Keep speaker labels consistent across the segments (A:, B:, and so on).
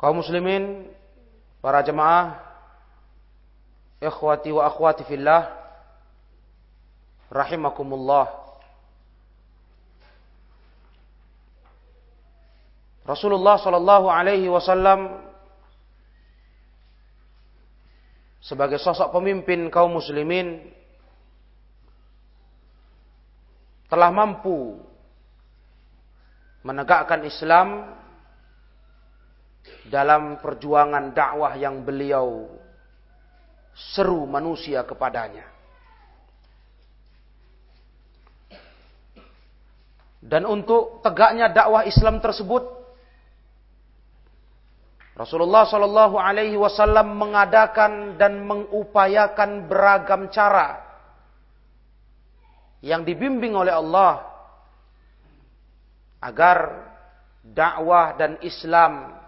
A: Kaum muslimin, para jemaah, ikhwati wa akhwati fillah, rahimakumullah. Rasulullah sallallahu alaihi wasallam sebagai sosok pemimpin kaum muslimin telah mampu menegakkan Islam dalam perjuangan dakwah yang beliau seru manusia kepadanya. Dan untuk tegaknya dakwah Islam tersebut, Rasulullah Shallallahu Alaihi Wasallam mengadakan dan mengupayakan beragam cara yang dibimbing oleh Allah agar dakwah dan Islam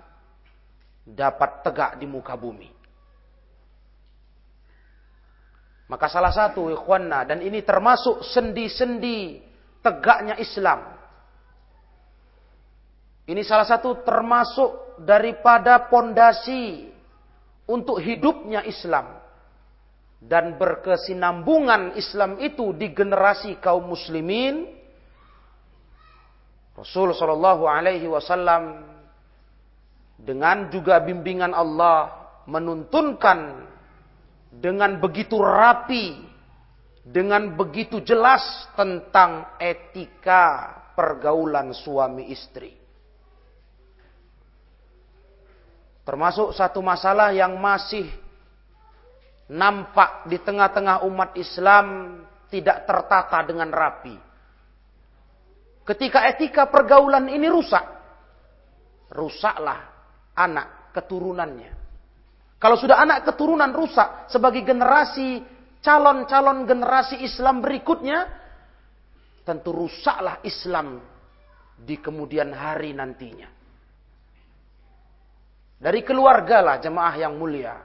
A: dapat tegak di muka bumi. Maka salah satu ikhwanna dan ini termasuk sendi-sendi tegaknya Islam. Ini salah satu termasuk daripada pondasi untuk hidupnya Islam dan berkesinambungan Islam itu di generasi kaum muslimin. Rasul Shallallahu Alaihi Wasallam dengan juga bimbingan Allah menuntunkan dengan begitu rapi, dengan begitu jelas tentang etika pergaulan suami istri. Termasuk satu masalah yang masih nampak di tengah-tengah umat Islam tidak tertata dengan rapi. Ketika etika pergaulan ini rusak, rusaklah anak keturunannya. Kalau sudah anak keturunan rusak sebagai generasi calon-calon generasi Islam berikutnya, tentu rusaklah Islam di kemudian hari nantinya. Dari keluarga lah jemaah yang mulia.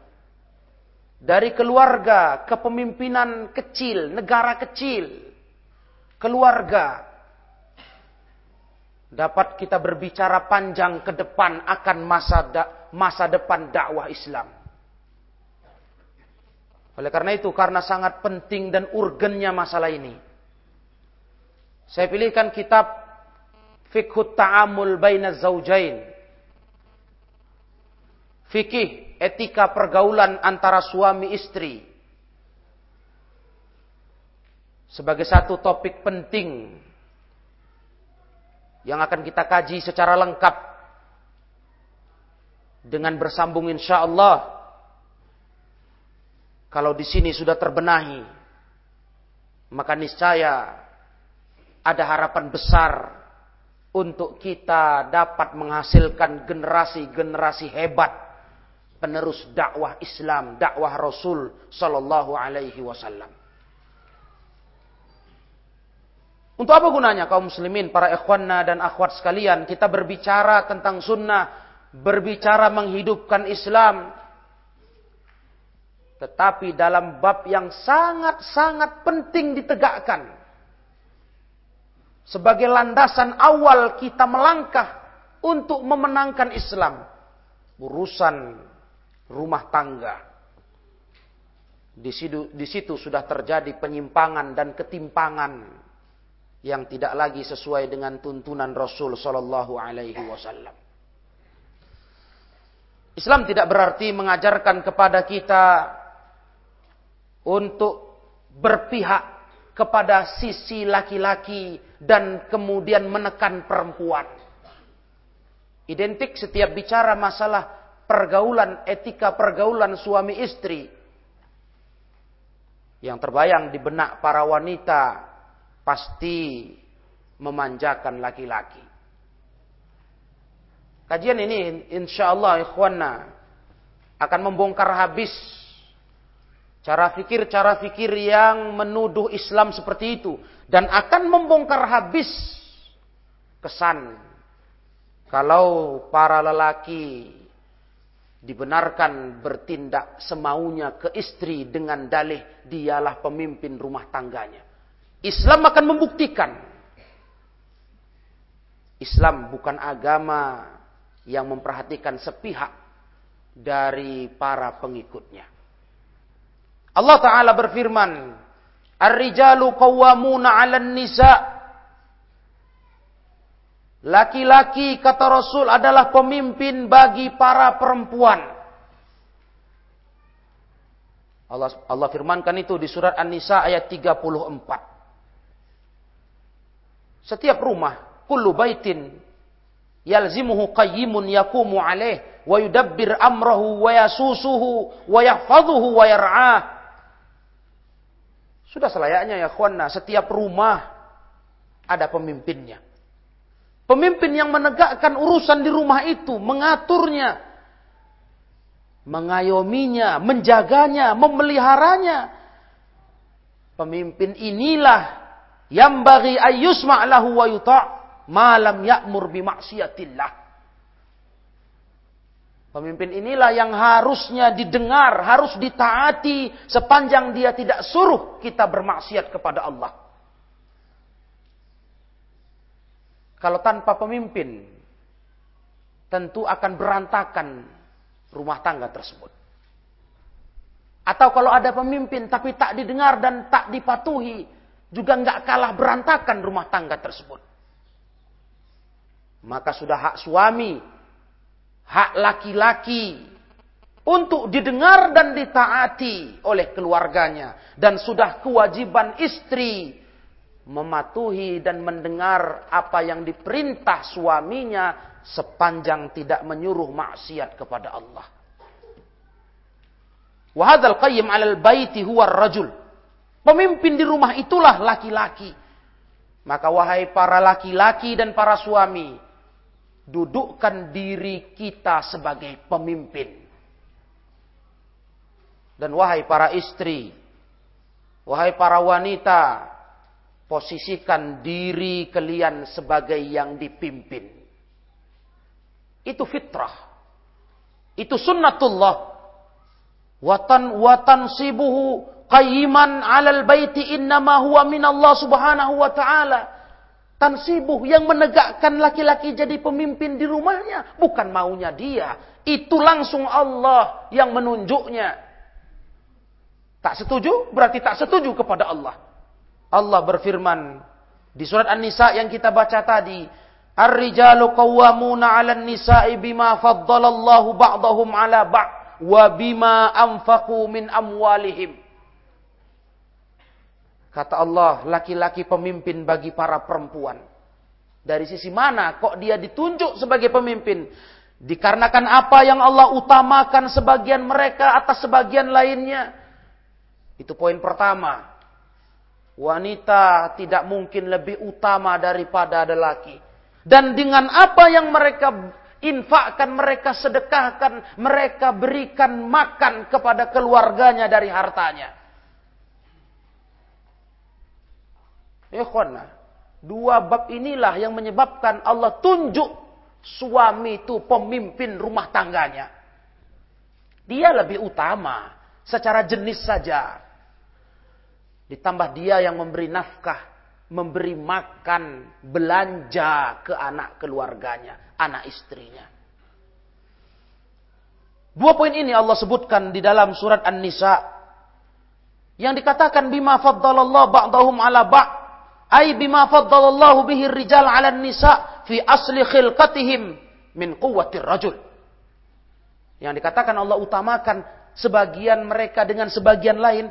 A: Dari keluarga kepemimpinan kecil, negara kecil. Keluarga dapat kita berbicara panjang ke depan akan masa da, masa depan dakwah Islam. Oleh karena itu, karena sangat penting dan urgennya masalah ini, saya pilihkan kitab Fikhut Ta'amul Baina Zaujain. Fikih etika pergaulan antara suami istri. Sebagai satu topik penting yang akan kita kaji secara lengkap dengan bersambung insya Allah. Kalau di sini sudah terbenahi maka niscaya ada harapan besar untuk kita dapat menghasilkan generasi-generasi hebat penerus dakwah Islam, dakwah Rasul sallallahu alaihi wasallam. Untuk apa gunanya kaum muslimin, para ikhwanna dan akhwat sekalian, kita berbicara tentang sunnah, berbicara menghidupkan Islam. Tetapi dalam bab yang sangat-sangat penting ditegakkan. Sebagai landasan awal kita melangkah untuk memenangkan Islam. Urusan rumah tangga. Di situ, di situ sudah terjadi penyimpangan dan ketimpangan yang tidak lagi sesuai dengan tuntunan Rasul Shallallahu Alaihi Wasallam. Islam tidak berarti mengajarkan kepada kita untuk berpihak kepada sisi laki-laki dan kemudian menekan perempuan. Identik setiap bicara masalah pergaulan, etika pergaulan suami istri. Yang terbayang di benak para wanita pasti memanjakan laki-laki. Kajian ini insya Allah ikhwanna akan membongkar habis cara fikir-cara fikir yang menuduh Islam seperti itu dan akan membongkar habis kesan kalau para lelaki dibenarkan bertindak semaunya ke istri dengan dalih dialah pemimpin rumah tangganya. Islam akan membuktikan Islam bukan agama yang memperhatikan sepihak dari para pengikutnya. Allah Ta'ala berfirman, Ar-rijalu qawwamuna 'alan nisa. Laki-laki kata Rasul adalah pemimpin bagi para perempuan. Allah Allah firmankan itu di surat An-Nisa ayat 34. Setiap rumah, kullu baitin yalzimuhu qayyimun yakumu alaih wa yudabbir amrahu wa yasusuhu wa yahfazuhu wa yar'ah. Sudah selayaknya ya khwana, setiap rumah ada pemimpinnya. Pemimpin yang menegakkan urusan di rumah itu, mengaturnya, mengayominya, menjaganya, memeliharanya. Pemimpin inilah yang bagi ayus ma'lahu wa yuta' malam ya'mur bimaksiatillah. Pemimpin inilah yang harusnya didengar, harus ditaati sepanjang dia tidak suruh kita bermaksiat kepada Allah. Kalau tanpa pemimpin, tentu akan berantakan rumah tangga tersebut. Atau kalau ada pemimpin tapi tak didengar dan tak dipatuhi, juga nggak kalah berantakan rumah tangga tersebut. Maka sudah hak suami, hak laki-laki untuk didengar dan ditaati oleh keluarganya dan sudah kewajiban istri mematuhi dan mendengar apa yang diperintah suaminya sepanjang tidak menyuruh maksiat kepada Allah. Wahadal qayyim 'alal baiti huwa rajul Pemimpin di rumah itulah laki-laki. Maka wahai para laki-laki dan para suami, dudukkan diri kita sebagai pemimpin. Dan wahai para istri, wahai para wanita, posisikan diri kalian sebagai yang dipimpin. Itu fitrah. Itu sunnatullah. Watan watan sibuhu qayyiman 'alal baiti innama huwa Allah Subhanahu wa taala. Tansibuh yang menegakkan laki-laki jadi pemimpin di rumahnya bukan maunya dia, itu langsung Allah yang menunjuknya. Tak setuju berarti tak setuju kepada Allah. Allah berfirman di surat An-Nisa yang kita baca tadi, Ar-rijalu qawwamuna 'alan nisa'i bima faddalallahu ba'dahum 'ala ba'd wa bima anfaqu min amwalihim. Kata Allah, laki-laki pemimpin bagi para perempuan. Dari sisi mana kok dia ditunjuk sebagai pemimpin? Dikarenakan apa yang Allah utamakan sebagian mereka atas sebagian lainnya. Itu poin pertama. Wanita tidak mungkin lebih utama daripada lelaki. Dan dengan apa yang mereka infakkan, mereka sedekahkan, mereka berikan makan kepada keluarganya dari hartanya. Ikhwana, dua bab inilah yang menyebabkan Allah tunjuk suami itu pemimpin rumah tangganya. Dia lebih utama secara jenis saja. Ditambah dia yang memberi nafkah, memberi makan, belanja ke anak keluarganya, anak istrinya. Dua poin ini Allah sebutkan di dalam surat An-Nisa yang dikatakan bima faddalallahu ba'dahum ala ba' ay bima faddalallahu bihi rijal 'ala nisa fi asli khilqatihim min quwwatir rajul. Yang dikatakan Allah utamakan sebagian mereka dengan sebagian lain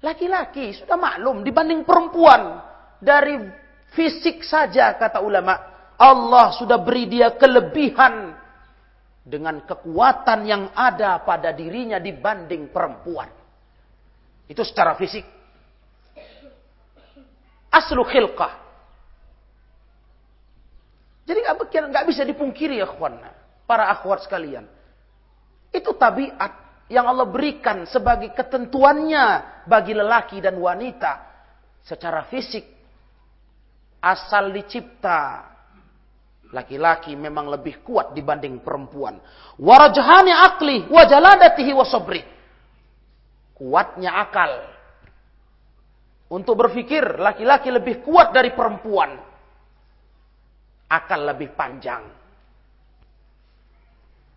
A: Laki-laki sudah maklum dibanding perempuan. Dari fisik saja kata ulama. Allah sudah beri dia kelebihan. Dengan kekuatan yang ada pada dirinya dibanding perempuan. Itu secara fisik. Aslu khilqah. Jadi nggak bisa dipungkiri ya kawan. Para akhwat sekalian. Itu tabiat yang Allah berikan sebagai ketentuannya bagi lelaki dan wanita secara fisik asal dicipta laki-laki memang lebih kuat dibanding perempuan warajhani akli wajaladatihi wasobri kuatnya akal untuk berpikir laki-laki lebih kuat dari perempuan. Akal lebih panjang.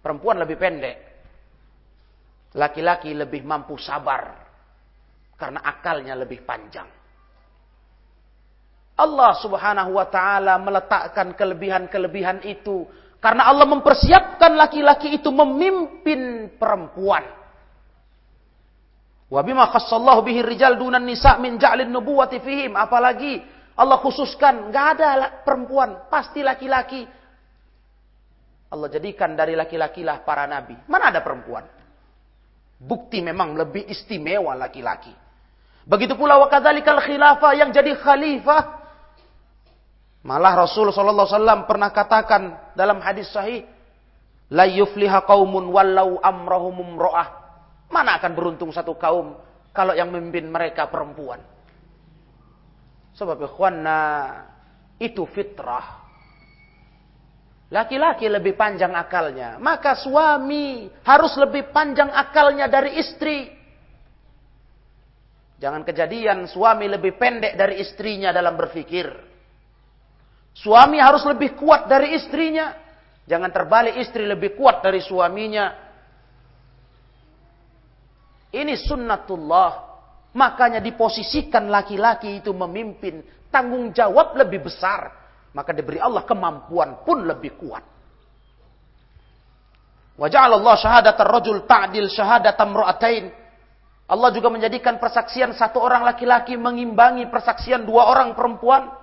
A: Perempuan lebih pendek. Laki-laki lebih mampu sabar. Karena akalnya lebih panjang. Allah Subhanahu wa taala meletakkan kelebihan-kelebihan itu. Karena Allah mempersiapkan laki-laki itu memimpin perempuan. Wa bima bihi rijal dunan nisa min ja'lin nubuwati fihim apalagi Allah khususkan nggak ada perempuan, pasti laki-laki. Allah jadikan dari laki-laki lah para nabi. Mana ada perempuan? Bukti memang lebih istimewa laki-laki. Begitu pula wakadzalikal khilafah yang jadi khalifah. Malah Rasul sallallahu alaihi wasallam pernah katakan dalam hadis sahih, la yufliha qaumun wallau amrahum ro'ah. Mana akan beruntung satu kaum kalau yang memimpin mereka perempuan. Sebab ikhwanna itu fitrah. Laki-laki lebih panjang akalnya. Maka suami harus lebih panjang akalnya dari istri. Jangan kejadian suami lebih pendek dari istrinya dalam berpikir. Suami harus lebih kuat dari istrinya. Jangan terbalik istri lebih kuat dari suaminya. Ini sunnatullah. Makanya diposisikan laki-laki itu memimpin. Tanggung jawab lebih besar maka diberi Allah kemampuan pun lebih kuat. Wa Allah syahadat rajul ta'dil syahadat imra'atain. Allah juga menjadikan persaksian satu orang laki-laki mengimbangi persaksian dua orang perempuan.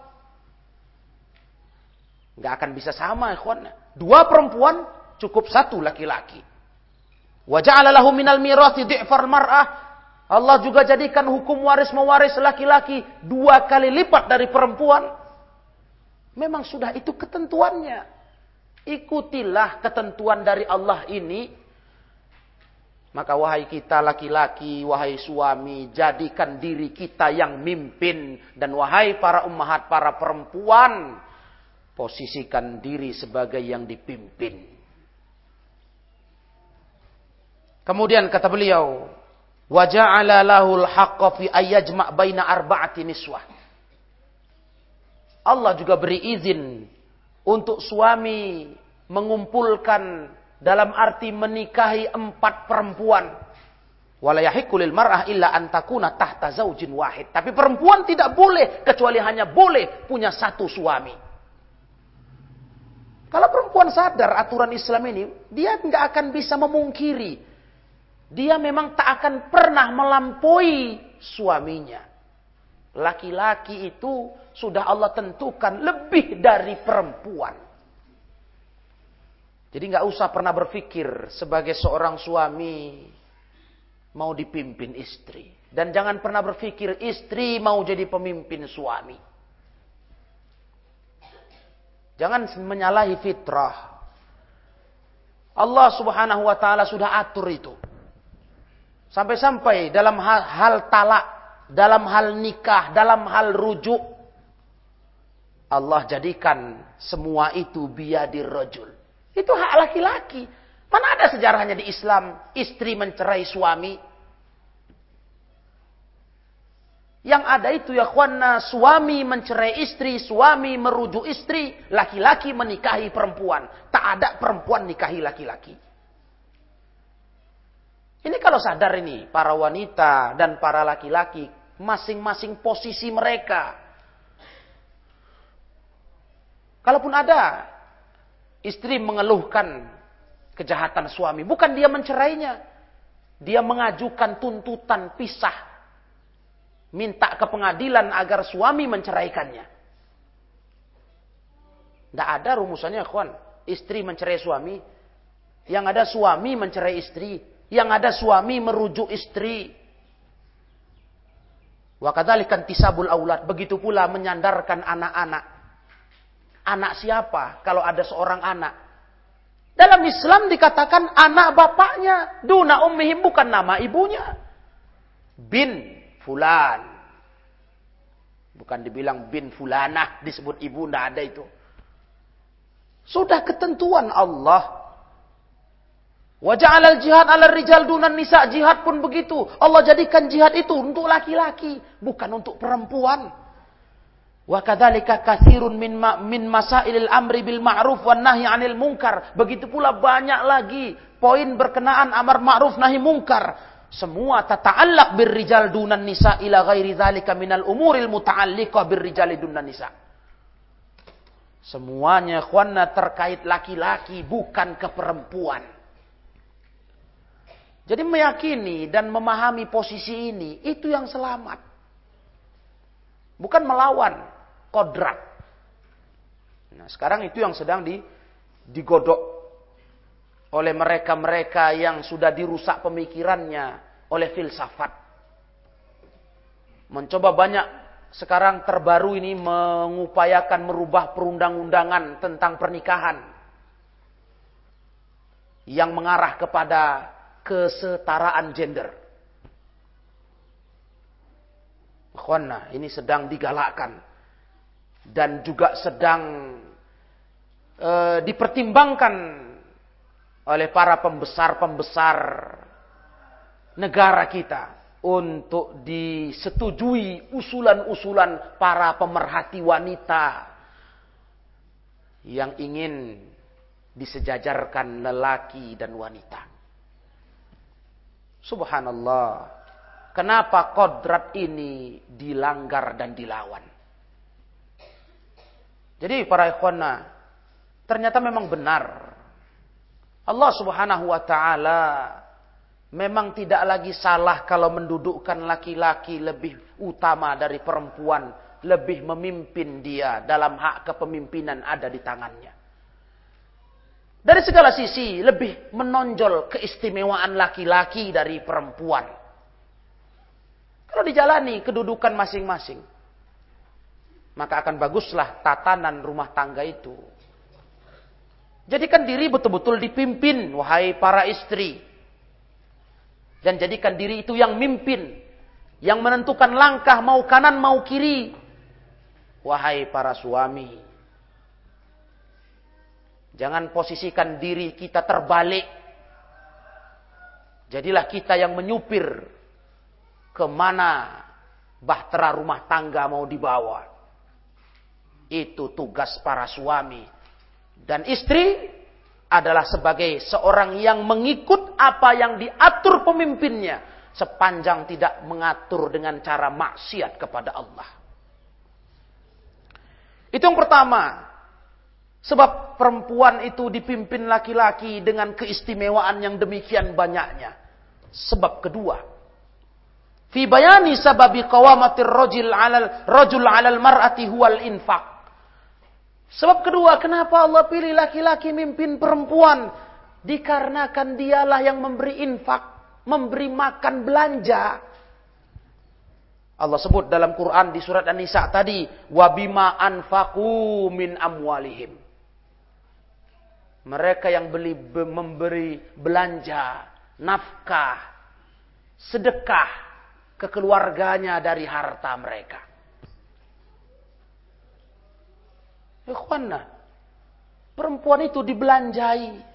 A: Gak akan bisa sama ikhwan. Dua perempuan cukup satu laki-laki. Wa ja'ala lahu minal mirathi di'far mar'ah. Allah juga jadikan hukum waris mewaris laki-laki dua kali lipat dari perempuan. Memang sudah itu ketentuannya. Ikutilah ketentuan dari Allah ini. Maka wahai kita laki-laki, wahai suami, jadikan diri kita yang mimpin. Dan wahai para ummahat, para perempuan, posisikan diri sebagai yang dipimpin. Kemudian kata beliau, waja'ala lahul haqqa fi ayyajma' baina arba'ati niswah. Allah juga beri izin untuk suami mengumpulkan dalam arti menikahi empat perempuan. Walayahikulil mar'ah illa antakuna tahta zaujin wahid. Tapi perempuan tidak boleh kecuali hanya boleh punya satu suami. Kalau perempuan sadar aturan Islam ini, dia tidak akan bisa memungkiri. Dia memang tak akan pernah melampaui suaminya. Laki-laki itu sudah Allah tentukan lebih dari perempuan. Jadi nggak usah pernah berpikir sebagai seorang suami mau dipimpin istri. Dan jangan pernah berpikir istri mau jadi pemimpin suami. Jangan menyalahi fitrah. Allah subhanahu wa ta'ala sudah atur itu. Sampai-sampai dalam hal, hal talak, dalam hal nikah, dalam hal rujuk. Allah jadikan semua itu biadir rajul. Itu hak laki-laki. Mana ada sejarahnya di Islam istri mencerai suami? Yang ada itu ya khuanna suami mencerai istri, suami merujuk istri, laki-laki menikahi perempuan. Tak ada perempuan nikahi laki-laki. Ini kalau sadar ini para wanita dan para laki-laki masing-masing posisi mereka. Kalaupun ada istri mengeluhkan kejahatan suami, bukan dia mencerainya. Dia mengajukan tuntutan pisah minta ke pengadilan agar suami menceraikannya. Tidak ada rumusannya, kawan. Istri mencerai suami. Yang ada suami mencerai istri. Yang ada suami merujuk istri. Wakadalikan tisabul aulat. Begitu pula menyandarkan anak-anak. Anak siapa kalau ada seorang anak? Dalam Islam dikatakan anak bapaknya. Duna ummihim bukan nama ibunya. Bin fulan. Bukan dibilang bin fulanah disebut ibu, tidak ada itu. Sudah ketentuan Allah. Wajah alal jihad alal rijal dunan nisa. Jihad pun begitu. Allah jadikan jihad itu untuk laki-laki. Bukan untuk perempuan. Wa kadzalika katsirun min ma, min masailil amri bil ma'ruf wan nahyi 'anil munkar. Begitu pula banyak lagi poin berkenaan amar ma'ruf nahi munkar semua tata'allaq birrijal dunan nisa ila ghairi dzalika minal umuril muta'alliqah birrijali dunan nisa. Semuanya khwana terkait laki-laki bukan ke perempuan. Jadi meyakini dan memahami posisi ini itu yang selamat. Bukan melawan kodrat. Nah, sekarang itu yang sedang di, digodok oleh mereka-mereka yang sudah dirusak pemikirannya oleh filsafat. Mencoba banyak sekarang terbaru ini mengupayakan merubah perundang-undangan tentang pernikahan yang mengarah kepada kesetaraan gender. Khwana, ini sedang digalakkan dan juga sedang e, dipertimbangkan oleh para pembesar-pembesar negara kita untuk disetujui usulan-usulan para pemerhati wanita yang ingin disejajarkan lelaki dan wanita. Subhanallah. Kenapa kodrat ini dilanggar dan dilawan? Jadi para ikhwana, ternyata memang benar Allah subhanahu wa ta'ala memang tidak lagi salah kalau mendudukkan laki-laki lebih utama dari perempuan. Lebih memimpin dia dalam hak kepemimpinan ada di tangannya. Dari segala sisi lebih menonjol keistimewaan laki-laki dari perempuan. Kalau dijalani kedudukan masing-masing. Maka akan baguslah tatanan rumah tangga itu. Jadikan diri betul-betul dipimpin, wahai para istri. Dan jadikan diri itu yang mimpin. Yang menentukan langkah mau kanan mau kiri. Wahai para suami. Jangan posisikan diri kita terbalik. Jadilah kita yang menyupir ke mana bahtera rumah tangga mau dibawa. Itu tugas para suami dan istri adalah sebagai seorang yang mengikut apa yang diatur pemimpinnya. Sepanjang tidak mengatur dengan cara maksiat kepada Allah. Itu yang pertama. Sebab perempuan itu dipimpin laki-laki dengan keistimewaan yang demikian banyaknya. Sebab kedua. Fi bayani sababi qawamatir rajul 'alal rajul 'alal mar'ati huwal infaq. Sebab kedua, kenapa Allah pilih laki-laki mimpin perempuan? Dikarenakan dialah yang memberi infak, memberi makan belanja. Allah sebut dalam Quran di surat An-Nisa tadi, wabima anfaku min amwalihim. Mereka yang beli memberi belanja, nafkah, sedekah ke keluarganya dari harta mereka. Ikhwanna, perempuan itu dibelanjai.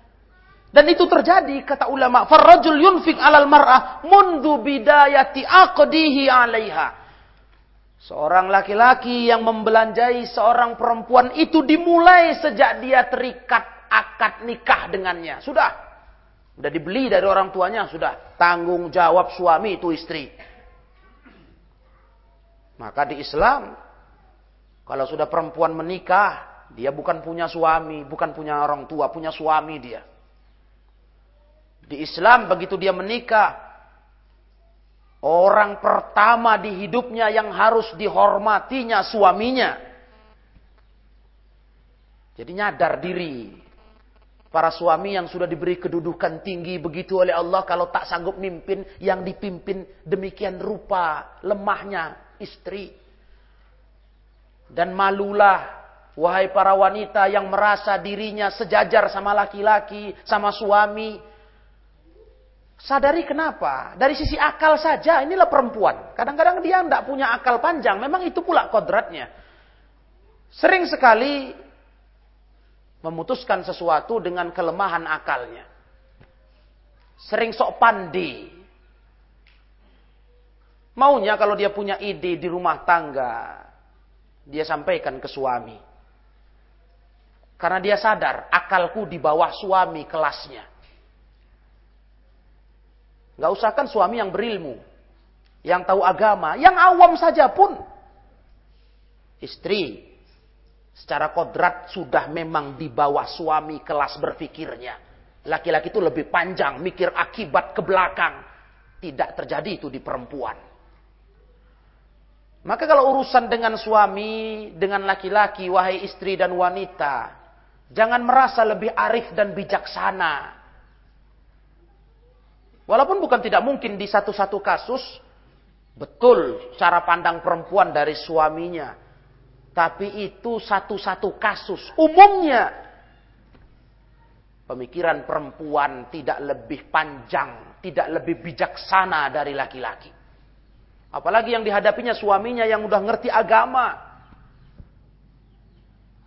A: Dan itu terjadi kata ulama, farrajul yunfik alal mar'ah mundu bidayati aqdihi 'alaiha. Seorang laki-laki yang membelanjai seorang perempuan itu dimulai sejak dia terikat akad nikah dengannya. Sudah. Sudah dibeli dari orang tuanya, sudah. Tanggung jawab suami itu istri. Maka di Islam, kalau sudah perempuan menikah, dia bukan punya suami, bukan punya orang tua, punya suami dia. Di Islam begitu dia menikah, orang pertama di hidupnya yang harus dihormatinya suaminya. Jadi nyadar diri. Para suami yang sudah diberi kedudukan tinggi begitu oleh Allah kalau tak sanggup mimpin yang dipimpin demikian rupa lemahnya istri. Dan malulah wahai para wanita yang merasa dirinya sejajar sama laki-laki, sama suami Sadari kenapa? Dari sisi akal saja, inilah perempuan. Kadang-kadang dia tidak punya akal panjang. Memang itu pula kodratnya. Sering sekali memutuskan sesuatu dengan kelemahan akalnya. Sering sok pandi. Maunya kalau dia punya ide di rumah tangga, dia sampaikan ke suami. Karena dia sadar, akalku di bawah suami kelasnya. Gak usahkan suami yang berilmu. Yang tahu agama. Yang awam saja pun. Istri. Secara kodrat sudah memang di bawah suami kelas berfikirnya. Laki-laki itu lebih panjang. Mikir akibat ke belakang. Tidak terjadi itu di perempuan. Maka kalau urusan dengan suami, dengan laki-laki, wahai istri dan wanita, jangan merasa lebih arif dan bijaksana. Walaupun bukan tidak mungkin di satu-satu kasus betul cara pandang perempuan dari suaminya. Tapi itu satu-satu kasus. Umumnya pemikiran perempuan tidak lebih panjang, tidak lebih bijaksana dari laki-laki. Apalagi yang dihadapinya suaminya yang udah ngerti agama.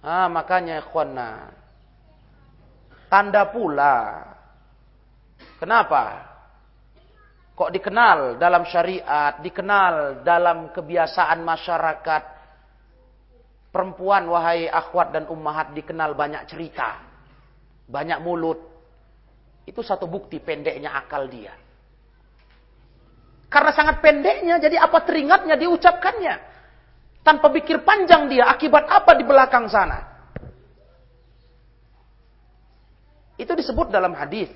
A: Ah, makanya ikhwana. Tanda pula. Kenapa? Kok dikenal dalam syariat, dikenal dalam kebiasaan masyarakat. Perempuan, wahai akhwat dan ummahat, dikenal banyak cerita. Banyak mulut. Itu satu bukti pendeknya akal dia. Karena sangat pendeknya, jadi apa teringatnya diucapkannya. Tanpa pikir panjang dia, akibat apa di belakang sana. Itu disebut dalam hadis.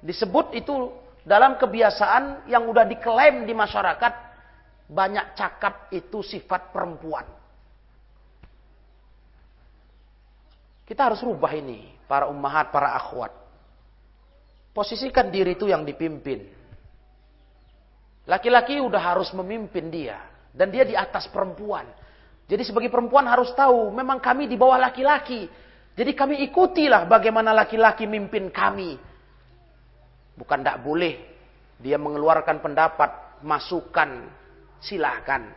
A: Disebut itu dalam kebiasaan yang udah diklaim di masyarakat, banyak cakap itu sifat perempuan. Kita harus rubah ini, para ummahat, para akhwat. Posisikan diri itu yang dipimpin. Laki-laki udah harus memimpin dia. Dan dia di atas perempuan. Jadi sebagai perempuan harus tahu, memang kami di bawah laki-laki. Jadi kami ikutilah bagaimana laki-laki mimpin kami. Bukan tidak boleh dia mengeluarkan pendapat, masukan, silahkan.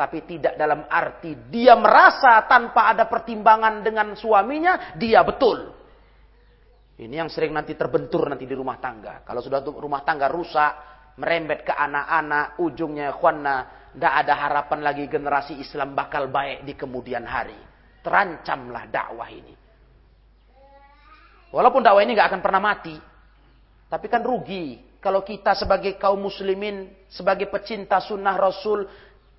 A: Tapi tidak dalam arti dia merasa tanpa ada pertimbangan dengan suaminya, dia betul. Ini yang sering nanti terbentur nanti di rumah tangga. Kalau sudah rumah tangga rusak, merembet ke anak-anak, ujungnya khwana, tidak ada harapan lagi generasi Islam bakal baik di kemudian hari. Terancamlah dakwah ini. Walaupun dakwah ini nggak akan pernah mati, tapi kan rugi kalau kita sebagai kaum muslimin, sebagai pecinta sunnah Rasul,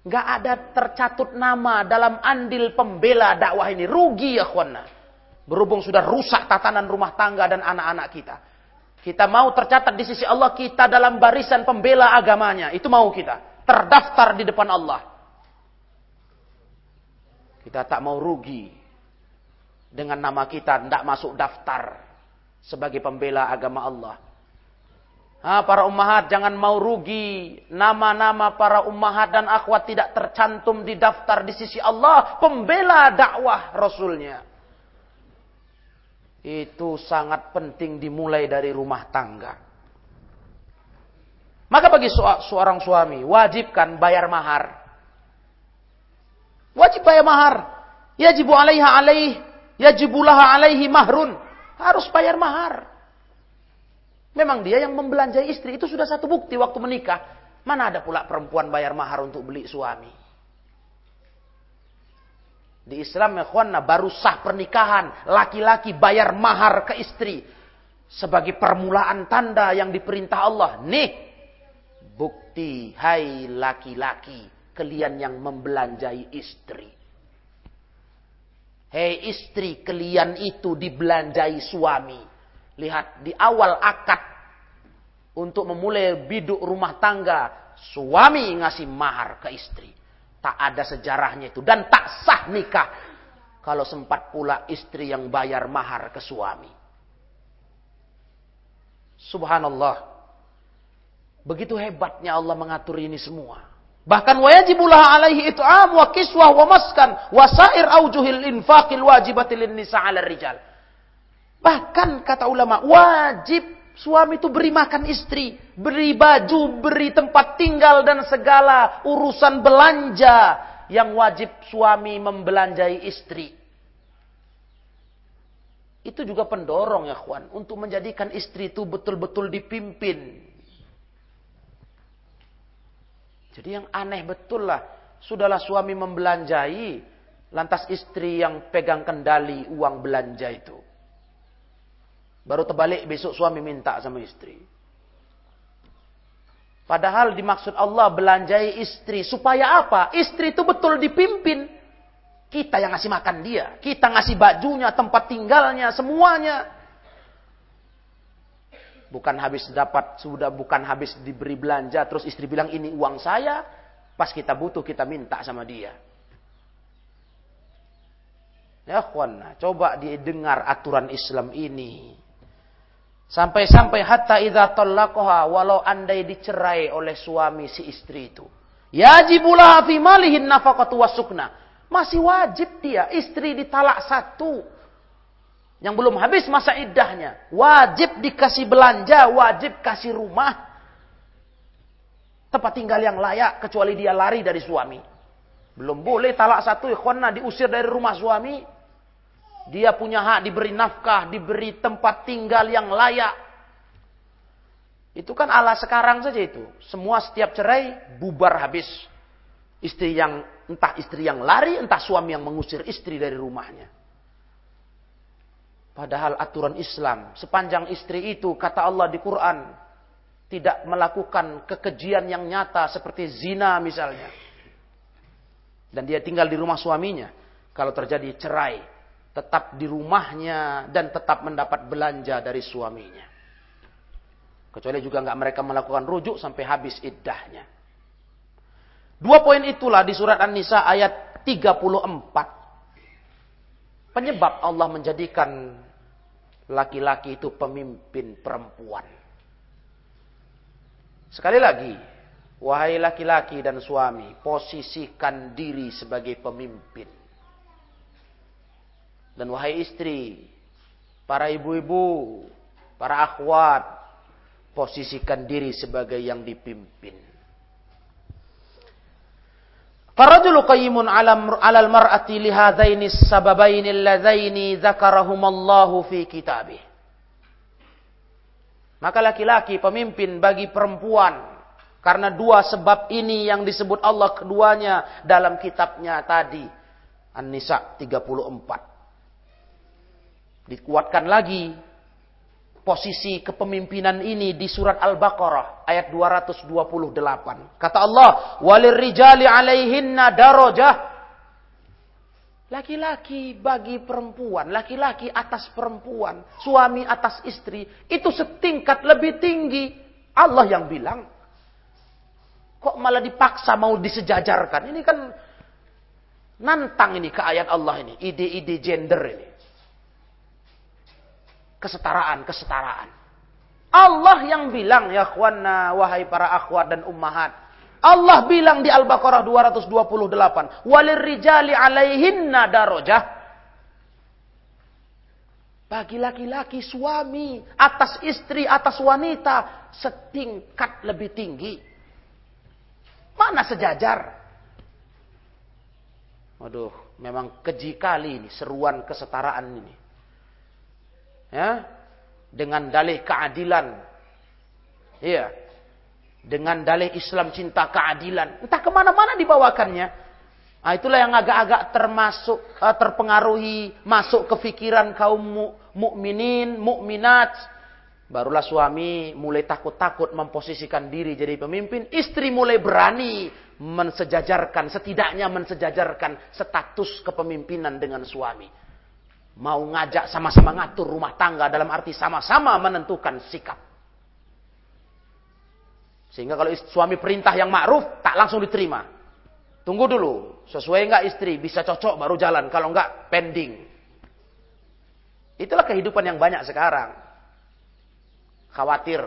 A: nggak ada tercatut nama dalam andil pembela dakwah ini. Rugi ya khwana. Berhubung sudah rusak tatanan rumah tangga dan anak-anak kita. Kita mau tercatat di sisi Allah kita dalam barisan pembela agamanya. Itu mau kita. Terdaftar di depan Allah. Kita tak mau rugi. Dengan nama kita tidak masuk daftar. Sebagai pembela agama Allah. Ha, para ummahat jangan mau rugi. Nama-nama para ummahat dan akhwat tidak tercantum di daftar di sisi Allah. Pembela dakwah Rasulnya. Itu sangat penting dimulai dari rumah tangga. Maka bagi seorang suami, wajibkan bayar mahar. Wajib bayar mahar. Yajibu alaiha alaih. Yajibulaha alaihi mahrun. Harus bayar mahar. Memang dia yang membelanjai istri. Itu sudah satu bukti waktu menikah. Mana ada pula perempuan bayar mahar untuk beli suami. Di Islam ya baru sah pernikahan. Laki-laki bayar mahar ke istri. Sebagai permulaan tanda yang diperintah Allah. Nih. Bukti. Hai laki-laki. Kalian yang membelanjai istri. Hei istri, kalian itu dibelanjai suami. Lihat di awal akad untuk memulai biduk rumah tangga, suami ngasih mahar ke istri. Tak ada sejarahnya itu dan tak sah nikah kalau sempat pula istri yang bayar mahar ke suami. Subhanallah. Begitu hebatnya Allah mengatur ini semua. Bahkan wajibullah alaihi it'am wa kiswah wa maskan wa sair aujuhil infaqil wajibati lin nisa 'ala rijal. Bahkan kata ulama wajib suami itu beri makan istri, beri baju, beri tempat tinggal dan segala urusan belanja yang wajib suami membelanjai istri. Itu juga pendorong ya kawan untuk menjadikan istri itu betul-betul dipimpin jadi yang aneh betul lah. Sudahlah suami membelanjai. Lantas istri yang pegang kendali uang belanja itu. Baru terbalik besok suami minta sama istri. Padahal dimaksud Allah belanjai istri. Supaya apa? Istri itu betul dipimpin. Kita yang ngasih makan dia. Kita ngasih bajunya, tempat tinggalnya, semuanya. Bukan habis dapat, sudah bukan habis diberi belanja, terus istri bilang ini uang saya, pas kita butuh kita minta sama dia. Ya kawan, coba didengar aturan Islam ini. Sampai-sampai hatta idza talaqaha walau andai dicerai oleh suami si istri itu. Yajibulah fi malihin nafaqatu wasukna. Masih wajib dia istri ditalak satu yang belum habis masa iddahnya. Wajib dikasih belanja, wajib kasih rumah. Tempat tinggal yang layak, kecuali dia lari dari suami. Belum boleh talak satu ikhwanna diusir dari rumah suami. Dia punya hak diberi nafkah, diberi tempat tinggal yang layak. Itu kan ala sekarang saja itu. Semua setiap cerai bubar habis. Istri yang entah istri yang lari, entah suami yang mengusir istri dari rumahnya. Padahal aturan Islam, sepanjang istri itu, kata Allah di Quran, tidak melakukan kekejian yang nyata seperti zina misalnya. Dan dia tinggal di rumah suaminya. Kalau terjadi cerai, tetap di rumahnya dan tetap mendapat belanja dari suaminya. Kecuali juga nggak mereka melakukan rujuk sampai habis iddahnya. Dua poin itulah di surat An-Nisa ayat 34 Penyebab Allah menjadikan laki-laki itu pemimpin perempuan. Sekali lagi, wahai laki-laki dan suami, posisikan diri sebagai pemimpin. Dan wahai istri, para ibu-ibu, para akhwat, posisikan diri sebagai yang dipimpin. Maka laki-laki pemimpin bagi perempuan karena dua sebab ini yang disebut Allah keduanya dalam kitabnya tadi. An-Nisa 34. Dikuatkan lagi posisi kepemimpinan ini di surat Al-Baqarah ayat 228. Kata Allah, "Walir rijali 'alaihinna darajah." Laki-laki bagi perempuan, laki-laki atas perempuan, suami atas istri, itu setingkat lebih tinggi. Allah yang bilang. Kok malah dipaksa mau disejajarkan? Ini kan nantang ini ke ayat Allah ini, ide-ide gender ini kesetaraan, kesetaraan. Allah yang bilang ya khwana wahai para akhwat dan ummahat. Allah bilang di Al-Baqarah 228, "Walir rijali alaihinna darajah." Bagi laki-laki suami atas istri atas wanita setingkat lebih tinggi. Mana sejajar? Waduh, memang keji kali ini seruan kesetaraan ini. Ya, dengan dalih keadilan. Iya. Dengan dalih Islam cinta keadilan. Entah ke mana-mana dibawakannya. Nah, itulah yang agak-agak termasuk uh, terpengaruhi masuk ke pikiran kaum mu, mukminin, mukminat. Barulah suami mulai takut-takut memposisikan diri jadi pemimpin, istri mulai berani mensejajarkan, setidaknya mensejajarkan status kepemimpinan dengan suami mau ngajak sama-sama ngatur rumah tangga dalam arti sama-sama menentukan sikap. Sehingga kalau suami perintah yang ma'ruf tak langsung diterima. Tunggu dulu, sesuai enggak istri, bisa cocok baru jalan, kalau enggak pending. Itulah kehidupan yang banyak sekarang. Khawatir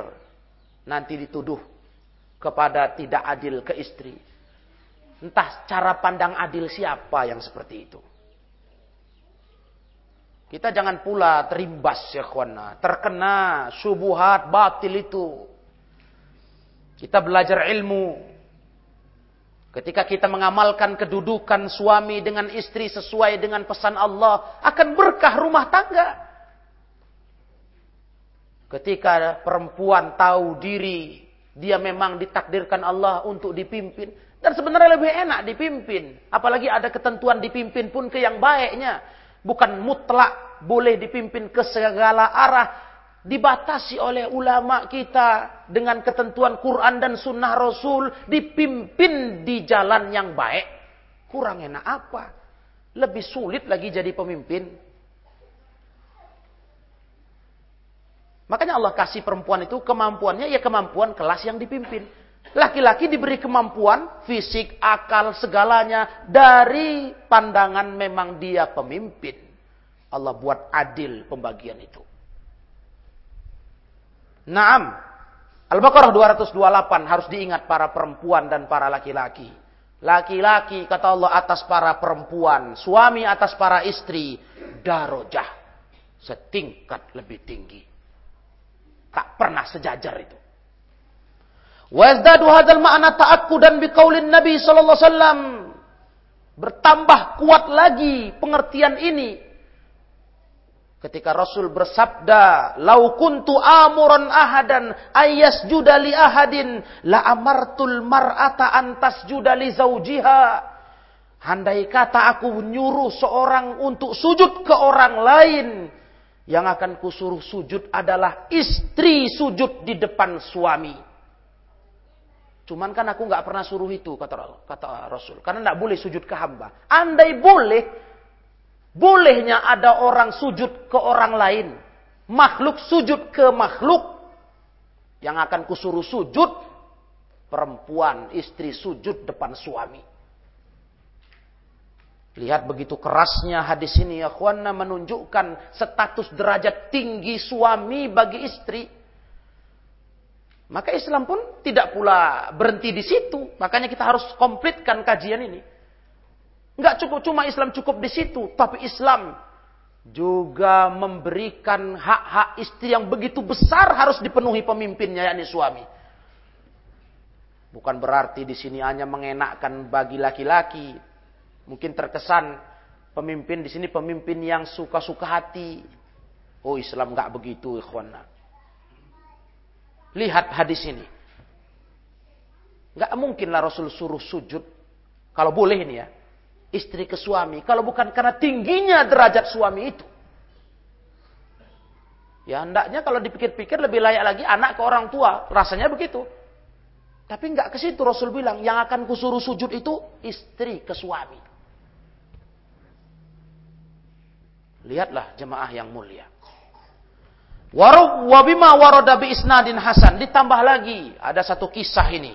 A: nanti dituduh kepada tidak adil ke istri. Entah cara pandang adil siapa yang seperti itu. Kita jangan pula terimbas ya kawana. Terkena subuhat batil itu. Kita belajar ilmu. Ketika kita mengamalkan kedudukan suami dengan istri sesuai dengan pesan Allah. Akan berkah rumah tangga. Ketika perempuan tahu diri. Dia memang ditakdirkan Allah untuk dipimpin. Dan sebenarnya lebih enak dipimpin. Apalagi ada ketentuan dipimpin pun ke yang baiknya bukan mutlak boleh dipimpin ke segala arah. Dibatasi oleh ulama kita dengan ketentuan Quran dan Sunnah Rasul. Dipimpin di jalan yang baik. Kurang enak apa? Lebih sulit lagi jadi pemimpin. Makanya Allah kasih perempuan itu kemampuannya ya kemampuan kelas yang dipimpin Laki-laki diberi kemampuan fisik, akal, segalanya dari pandangan memang dia pemimpin. Allah buat adil pembagian itu. Naam. Al-Baqarah 228 harus diingat para perempuan dan para laki-laki. Laki-laki kata Allah atas para perempuan, suami atas para istri, darojah setingkat lebih tinggi. Tak pernah sejajar itu. Wazdadu hadzal ma'na ta'akkudan biqaulin Nabi sallallahu alaihi wasallam. Bertambah kuat lagi pengertian ini ketika Rasul bersabda, "Lau kuntu amuran ahadan ayas judali ahadin la amartul mar'ata antas judali zaujiha." Handai kata aku nyuruh seorang untuk sujud ke orang lain, yang akan kusuruh sujud adalah istri sujud di depan suami. Cuman kan aku nggak pernah suruh itu kata kata Rasul. Karena nggak boleh sujud ke hamba. Andai boleh, bolehnya ada orang sujud ke orang lain. Makhluk sujud ke makhluk. Yang akan kusuruh sujud, perempuan, istri sujud depan suami. Lihat begitu kerasnya hadis ini ya menunjukkan status derajat tinggi suami bagi istri. Maka Islam pun tidak pula berhenti di situ. Makanya kita harus komplitkan kajian ini. Enggak cukup cuma Islam cukup di situ, tapi Islam juga memberikan hak-hak istri yang begitu besar harus dipenuhi pemimpinnya yakni suami. Bukan berarti di sini hanya mengenakkan bagi laki-laki. Mungkin terkesan pemimpin di sini pemimpin yang suka-suka hati. Oh Islam enggak begitu ikhwanah. Lihat hadis ini. Gak mungkinlah Rasul suruh sujud. Kalau boleh ini ya. Istri ke suami. Kalau bukan karena tingginya derajat suami itu. Ya hendaknya kalau dipikir-pikir lebih layak lagi anak ke orang tua. Rasanya begitu. Tapi nggak ke situ Rasul bilang. Yang akan kusuruh sujud itu istri ke suami. Lihatlah jemaah yang mulia. Wabima waroda bi isnadin hasan. Ditambah lagi, ada satu kisah ini.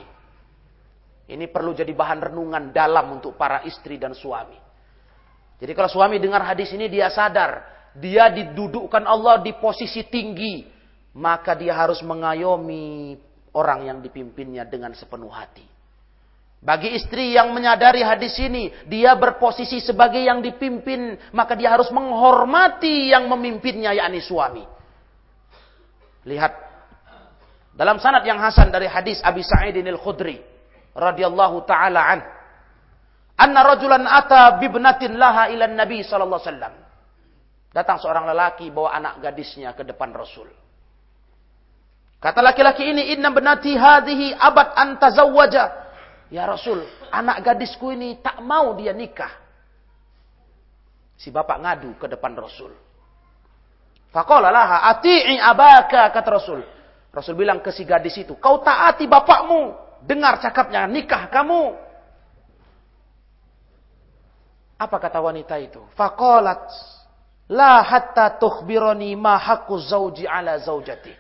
A: Ini perlu jadi bahan renungan dalam untuk para istri dan suami. Jadi kalau suami dengar hadis ini dia sadar. Dia didudukkan Allah di posisi tinggi. maka dia harus mengayomi orang yang dipimpinnya dengan sepenuh hati. Bagi istri yang menyadari hadis ini, dia berposisi sebagai yang dipimpin, maka dia harus menghormati yang memimpinnya, yakni suami. Lihat dalam sanad yang hasan dari hadis Abi Sa'id al-Khudri radhiyallahu taala an. Anna rajulan ata bibnatin laha ila Nabi sallallahu alaihi wasallam. Datang seorang lelaki bawa anak gadisnya ke depan Rasul. Kata laki-laki ini, "Inna benati hadhihi abad antazawwaja." Ya Rasul, anak gadisku ini tak mau dia nikah. Si bapak ngadu ke depan Rasul. Faqala laha ati'i abaka kata Rasul. Rasul bilang ke si gadis itu, kau taati bapakmu, dengar cakapnya nikah kamu. Apa kata wanita itu? Faqalat la hatta tukhbirani ma haqqu zauji ala zaujati.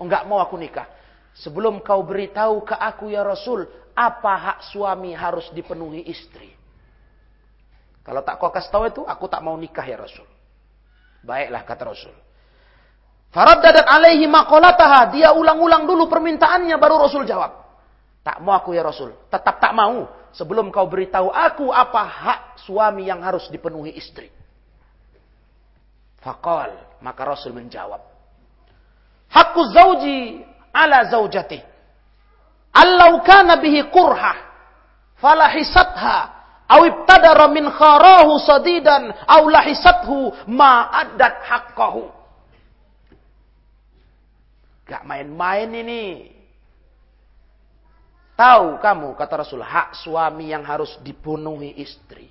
A: Enggak mau aku nikah. Sebelum kau beritahu ke aku ya Rasul, apa hak suami harus dipenuhi istri. Kalau tak kau kasih tahu itu, aku tak mau nikah ya Rasul. Baiklah kata Rasul. Faraddadat alaihi maqalataha. Dia ulang-ulang dulu permintaannya baru Rasul jawab. Tak mau aku ya Rasul. Tetap tak mau. Sebelum kau beritahu aku apa hak suami yang harus dipenuhi istri. Fakal. Maka Rasul menjawab. Hakku zauji ala zaujatih. Allau kana bihi kurha falahisatha aw ibtadara min kharahu sadidan aw lahisathu ma addat haqqahu. Gak main-main ini. Tahu kamu kata Rasul hak suami yang harus dipenuhi istri.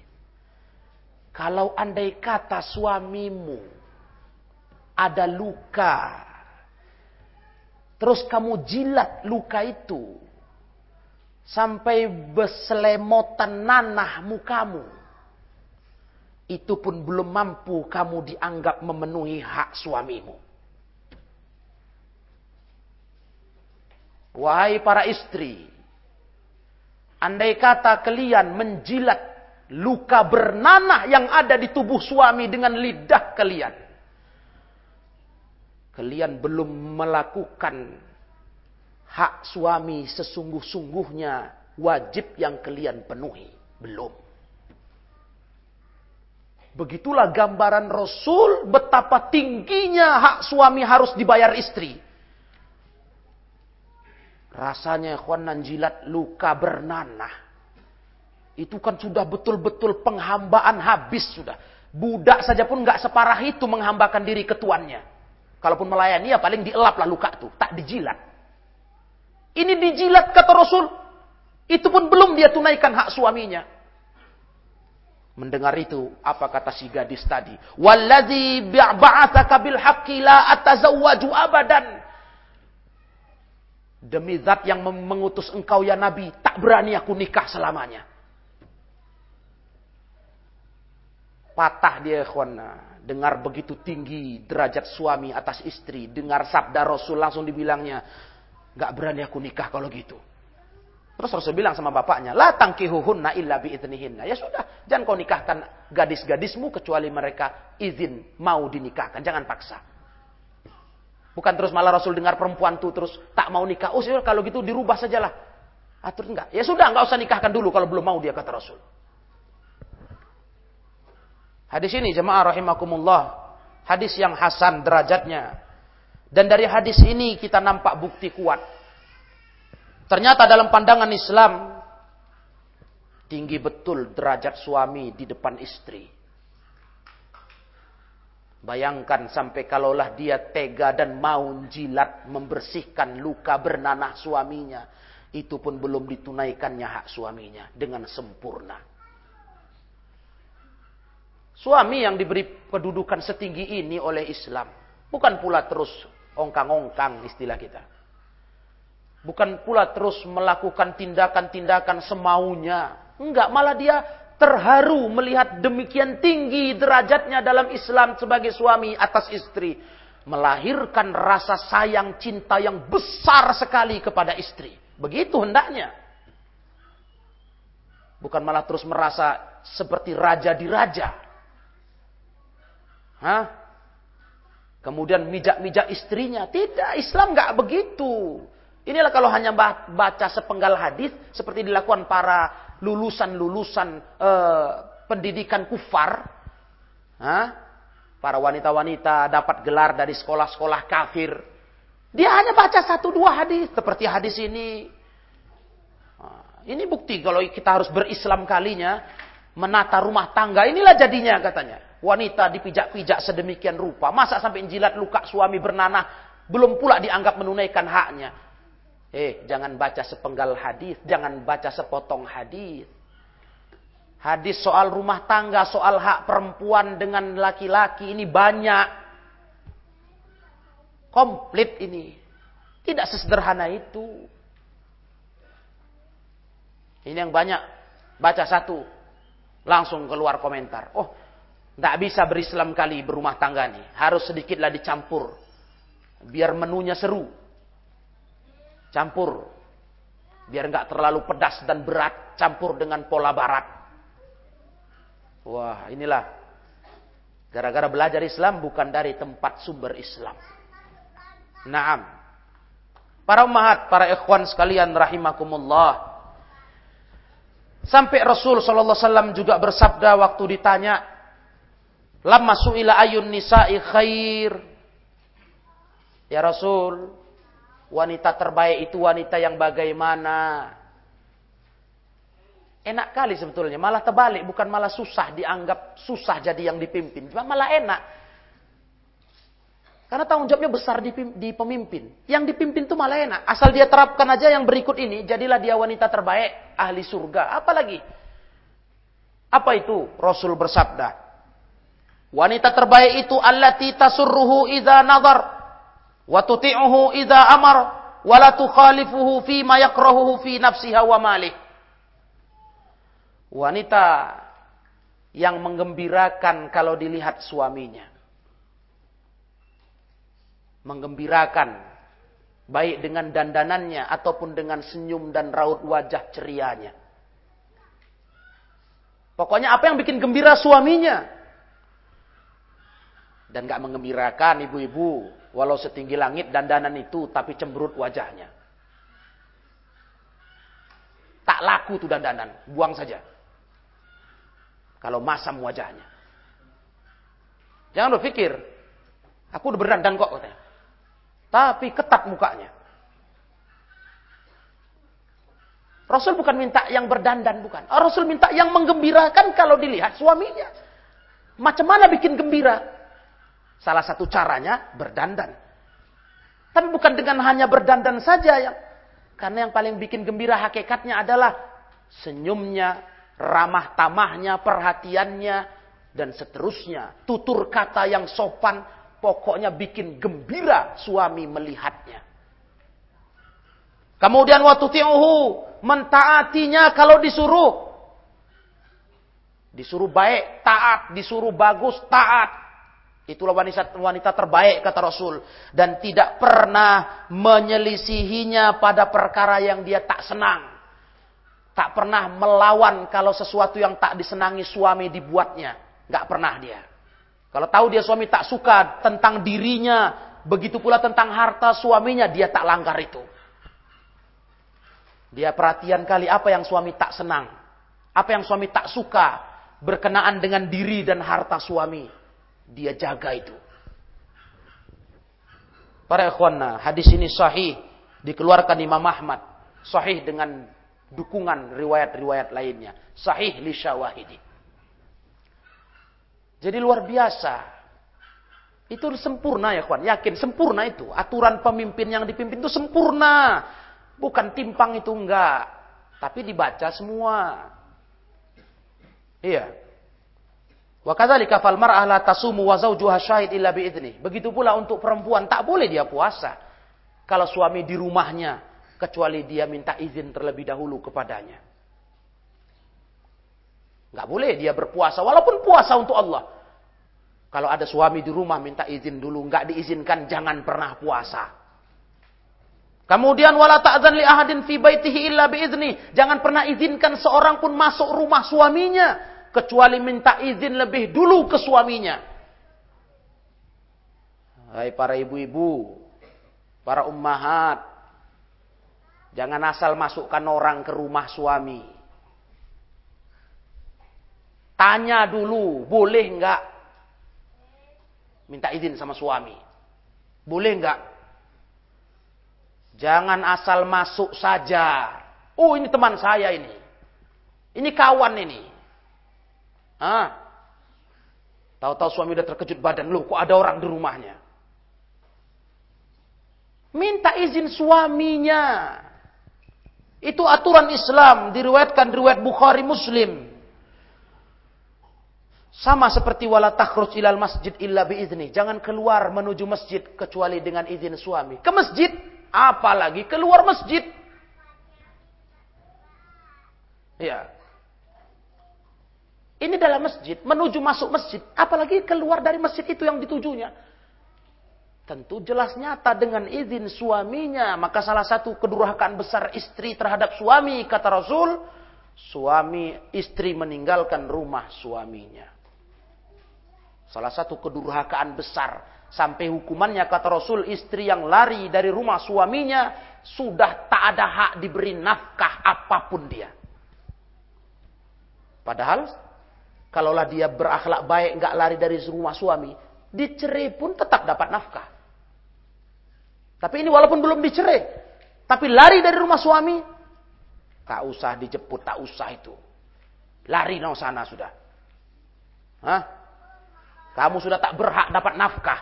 A: Kalau andai kata suamimu ada luka terus kamu jilat luka itu sampai beselemotan nanah mukamu. Itu pun belum mampu kamu dianggap memenuhi hak suamimu. Wahai para istri, andai kata kalian menjilat luka bernanah yang ada di tubuh suami dengan lidah kalian, kalian belum melakukan hak suami sesungguh-sungguhnya wajib yang kalian penuhi. Belum. Begitulah gambaran Rasul betapa tingginya hak suami harus dibayar istri. Rasanya khwanan jilat luka bernanah. Itu kan sudah betul-betul penghambaan habis sudah. Budak saja pun nggak separah itu menghambakan diri ketuannya. Kalaupun melayani ya paling dielap lah luka tuh, tak dijilat. Ini dijilat kata Rasul. Itu pun belum dia tunaikan hak suaminya. Mendengar itu, apa kata si gadis tadi? Walladzi ba'atsaka bil haqqi la atazawwaju abadan. Demi zat yang mengutus engkau ya Nabi, tak berani aku nikah selamanya. Patah dia ikhwana. Dengar begitu tinggi derajat suami atas istri. Dengar sabda Rasul langsung dibilangnya. Gak berani aku nikah kalau gitu. Terus Rasul bilang sama bapaknya, La tangkihuhunna illa biidnihinna. Ya sudah, jangan kau nikahkan gadis-gadismu kecuali mereka izin mau dinikahkan. Jangan paksa. Bukan terus malah Rasul dengar perempuan tuh terus tak mau nikah. Oh kalau gitu dirubah sajalah. Atur enggak. Ya sudah, enggak usah nikahkan dulu kalau belum mau dia kata Rasul. Hadis ini jemaah rahimakumullah. Hadis yang hasan derajatnya. Dan dari hadis ini kita nampak bukti kuat. Ternyata dalam pandangan Islam, tinggi betul derajat suami di depan istri. Bayangkan sampai kalaulah dia tega dan mau jilat membersihkan luka bernanah suaminya. Itu pun belum ditunaikannya hak suaminya dengan sempurna. Suami yang diberi kedudukan setinggi ini oleh Islam. Bukan pula terus ongkang-ongkang istilah kita. Bukan pula terus melakukan tindakan-tindakan semaunya. Enggak, malah dia terharu melihat demikian tinggi derajatnya dalam Islam sebagai suami atas istri. Melahirkan rasa sayang cinta yang besar sekali kepada istri. Begitu hendaknya. Bukan malah terus merasa seperti raja di raja. Hah? Kemudian mijak-mijak istrinya. Tidak, Islam nggak begitu. Inilah kalau hanya baca sepenggal hadis seperti dilakukan para lulusan-lulusan eh, pendidikan kufar. Hah? Para wanita-wanita dapat gelar dari sekolah-sekolah kafir. Dia hanya baca satu dua hadis seperti hadis ini. ini bukti kalau kita harus berislam kalinya menata rumah tangga inilah jadinya katanya. Wanita dipijak-pijak sedemikian rupa, masa sampai jilat luka suami bernanah belum pula dianggap menunaikan haknya. Eh, jangan baca sepenggal hadis, jangan baca sepotong hadis. Hadis soal rumah tangga, soal hak perempuan dengan laki-laki ini banyak. Komplit ini. Tidak sesederhana itu. Ini yang banyak. Baca satu. Langsung keluar komentar. Oh, tidak bisa berislam kali berumah tangga nih. Harus sedikitlah dicampur. Biar menunya seru. Campur. Biar nggak terlalu pedas dan berat. Campur dengan pola barat. Wah inilah. Gara-gara belajar Islam bukan dari tempat sumber Islam. Naam. Para umat, para ikhwan sekalian rahimakumullah. Sampai Rasul sallallahu alaihi juga bersabda waktu ditanya, "Lamma su'ila ayun nisa'i khair?" Ya Rasul, Wanita terbaik itu wanita yang bagaimana? Enak kali sebetulnya, malah terbalik, bukan malah susah dianggap susah jadi yang dipimpin, cuma malah enak. Karena tanggung jawabnya besar di, di pemimpin. Yang dipimpin itu malah enak. Asal dia terapkan aja yang berikut ini, jadilah dia wanita terbaik, ahli surga. Apalagi? Apa itu? Rasul bersabda. Wanita terbaik itu allati tasurruhu idza nazar wa tuti'uhu idza amar wa la tukhalifuhu fi ma yakrahuhu fi nafsiha wa malih. Wanita yang menggembirakan kalau dilihat suaminya. Menggembirakan baik dengan dandanannya ataupun dengan senyum dan raut wajah cerianya. Pokoknya apa yang bikin gembira suaminya. Dan gak mengembirakan ibu-ibu Walau setinggi langit dandanan itu, tapi cemberut wajahnya. Tak laku tuh dandanan, buang saja. Kalau masam wajahnya. Jangan berpikir, aku udah berdandan kok katanya. Tapi ketat mukanya. Rasul bukan minta yang berdandan, bukan. Rasul minta yang menggembirakan kalau dilihat suaminya. Macam mana bikin gembira? Salah satu caranya berdandan. Tapi bukan dengan hanya berdandan saja yang karena yang paling bikin gembira hakikatnya adalah senyumnya, ramah tamahnya, perhatiannya dan seterusnya. Tutur kata yang sopan pokoknya bikin gembira suami melihatnya. Kemudian waktu tiuhu mentaatinya kalau disuruh. Disuruh baik, taat. Disuruh bagus, taat. Itulah wanita, wanita terbaik kata Rasul. Dan tidak pernah menyelisihinya pada perkara yang dia tak senang. Tak pernah melawan kalau sesuatu yang tak disenangi suami dibuatnya. Gak pernah dia. Kalau tahu dia suami tak suka tentang dirinya. Begitu pula tentang harta suaminya dia tak langgar itu. Dia perhatian kali apa yang suami tak senang. Apa yang suami tak suka. Berkenaan dengan diri dan harta suami dia jaga itu. Para ikhwanna, hadis ini sahih dikeluarkan Imam Ahmad, sahih dengan dukungan riwayat-riwayat lainnya, sahih li syawahidi. Jadi luar biasa. Itu sempurna ya kawan, yakin sempurna itu. Aturan pemimpin yang dipimpin itu sempurna. Bukan timpang itu enggak. Tapi dibaca semua. Iya. Wa kadzalika fal mar'ah la tasumu wa zawjuha syahid illa. Begitu pula untuk perempuan tak boleh dia puasa kalau suami di rumahnya kecuali dia minta izin terlebih dahulu kepadanya. Enggak boleh dia berpuasa walaupun puasa untuk Allah. Kalau ada suami di rumah minta izin dulu, enggak diizinkan jangan pernah puasa. Kemudian wala ta'zan li ahadin fi baitihi illa biizni. Jangan pernah izinkan seorang pun masuk rumah suaminya kecuali minta izin lebih dulu ke suaminya. Hai para ibu-ibu, para ummahat, jangan asal masukkan orang ke rumah suami. Tanya dulu, boleh enggak minta izin sama suami? Boleh enggak? Jangan asal masuk saja. Oh ini teman saya ini. Ini kawan ini. Ah. Tahu-tahu suami udah terkejut badan. Loh kok ada orang di rumahnya? Minta izin suaminya. Itu aturan Islam. Diriwayatkan riwayat Bukhari Muslim. Sama seperti wala takhruj ilal masjid illa biizni. Jangan keluar menuju masjid kecuali dengan izin suami. Ke masjid, apalagi keluar masjid. Ya. Ini dalam masjid, menuju masuk masjid, apalagi keluar dari masjid itu yang ditujunya. Tentu jelas nyata dengan izin suaminya. Maka salah satu kedurhakaan besar istri terhadap suami, kata Rasul, suami istri meninggalkan rumah suaminya. Salah satu kedurhakaan besar. Sampai hukumannya kata Rasul istri yang lari dari rumah suaminya sudah tak ada hak diberi nafkah apa pun dia. Padahal kalaulah dia berakhlak baik nggak lari dari rumah suami, dicerai pun tetap dapat nafkah. Tapi ini walaupun belum dicerai, tapi lari dari rumah suami, tak usah dijemput, tak usah itu. Lari no sana sudah. Hah? Kamu sudah tak berhak dapat nafkah.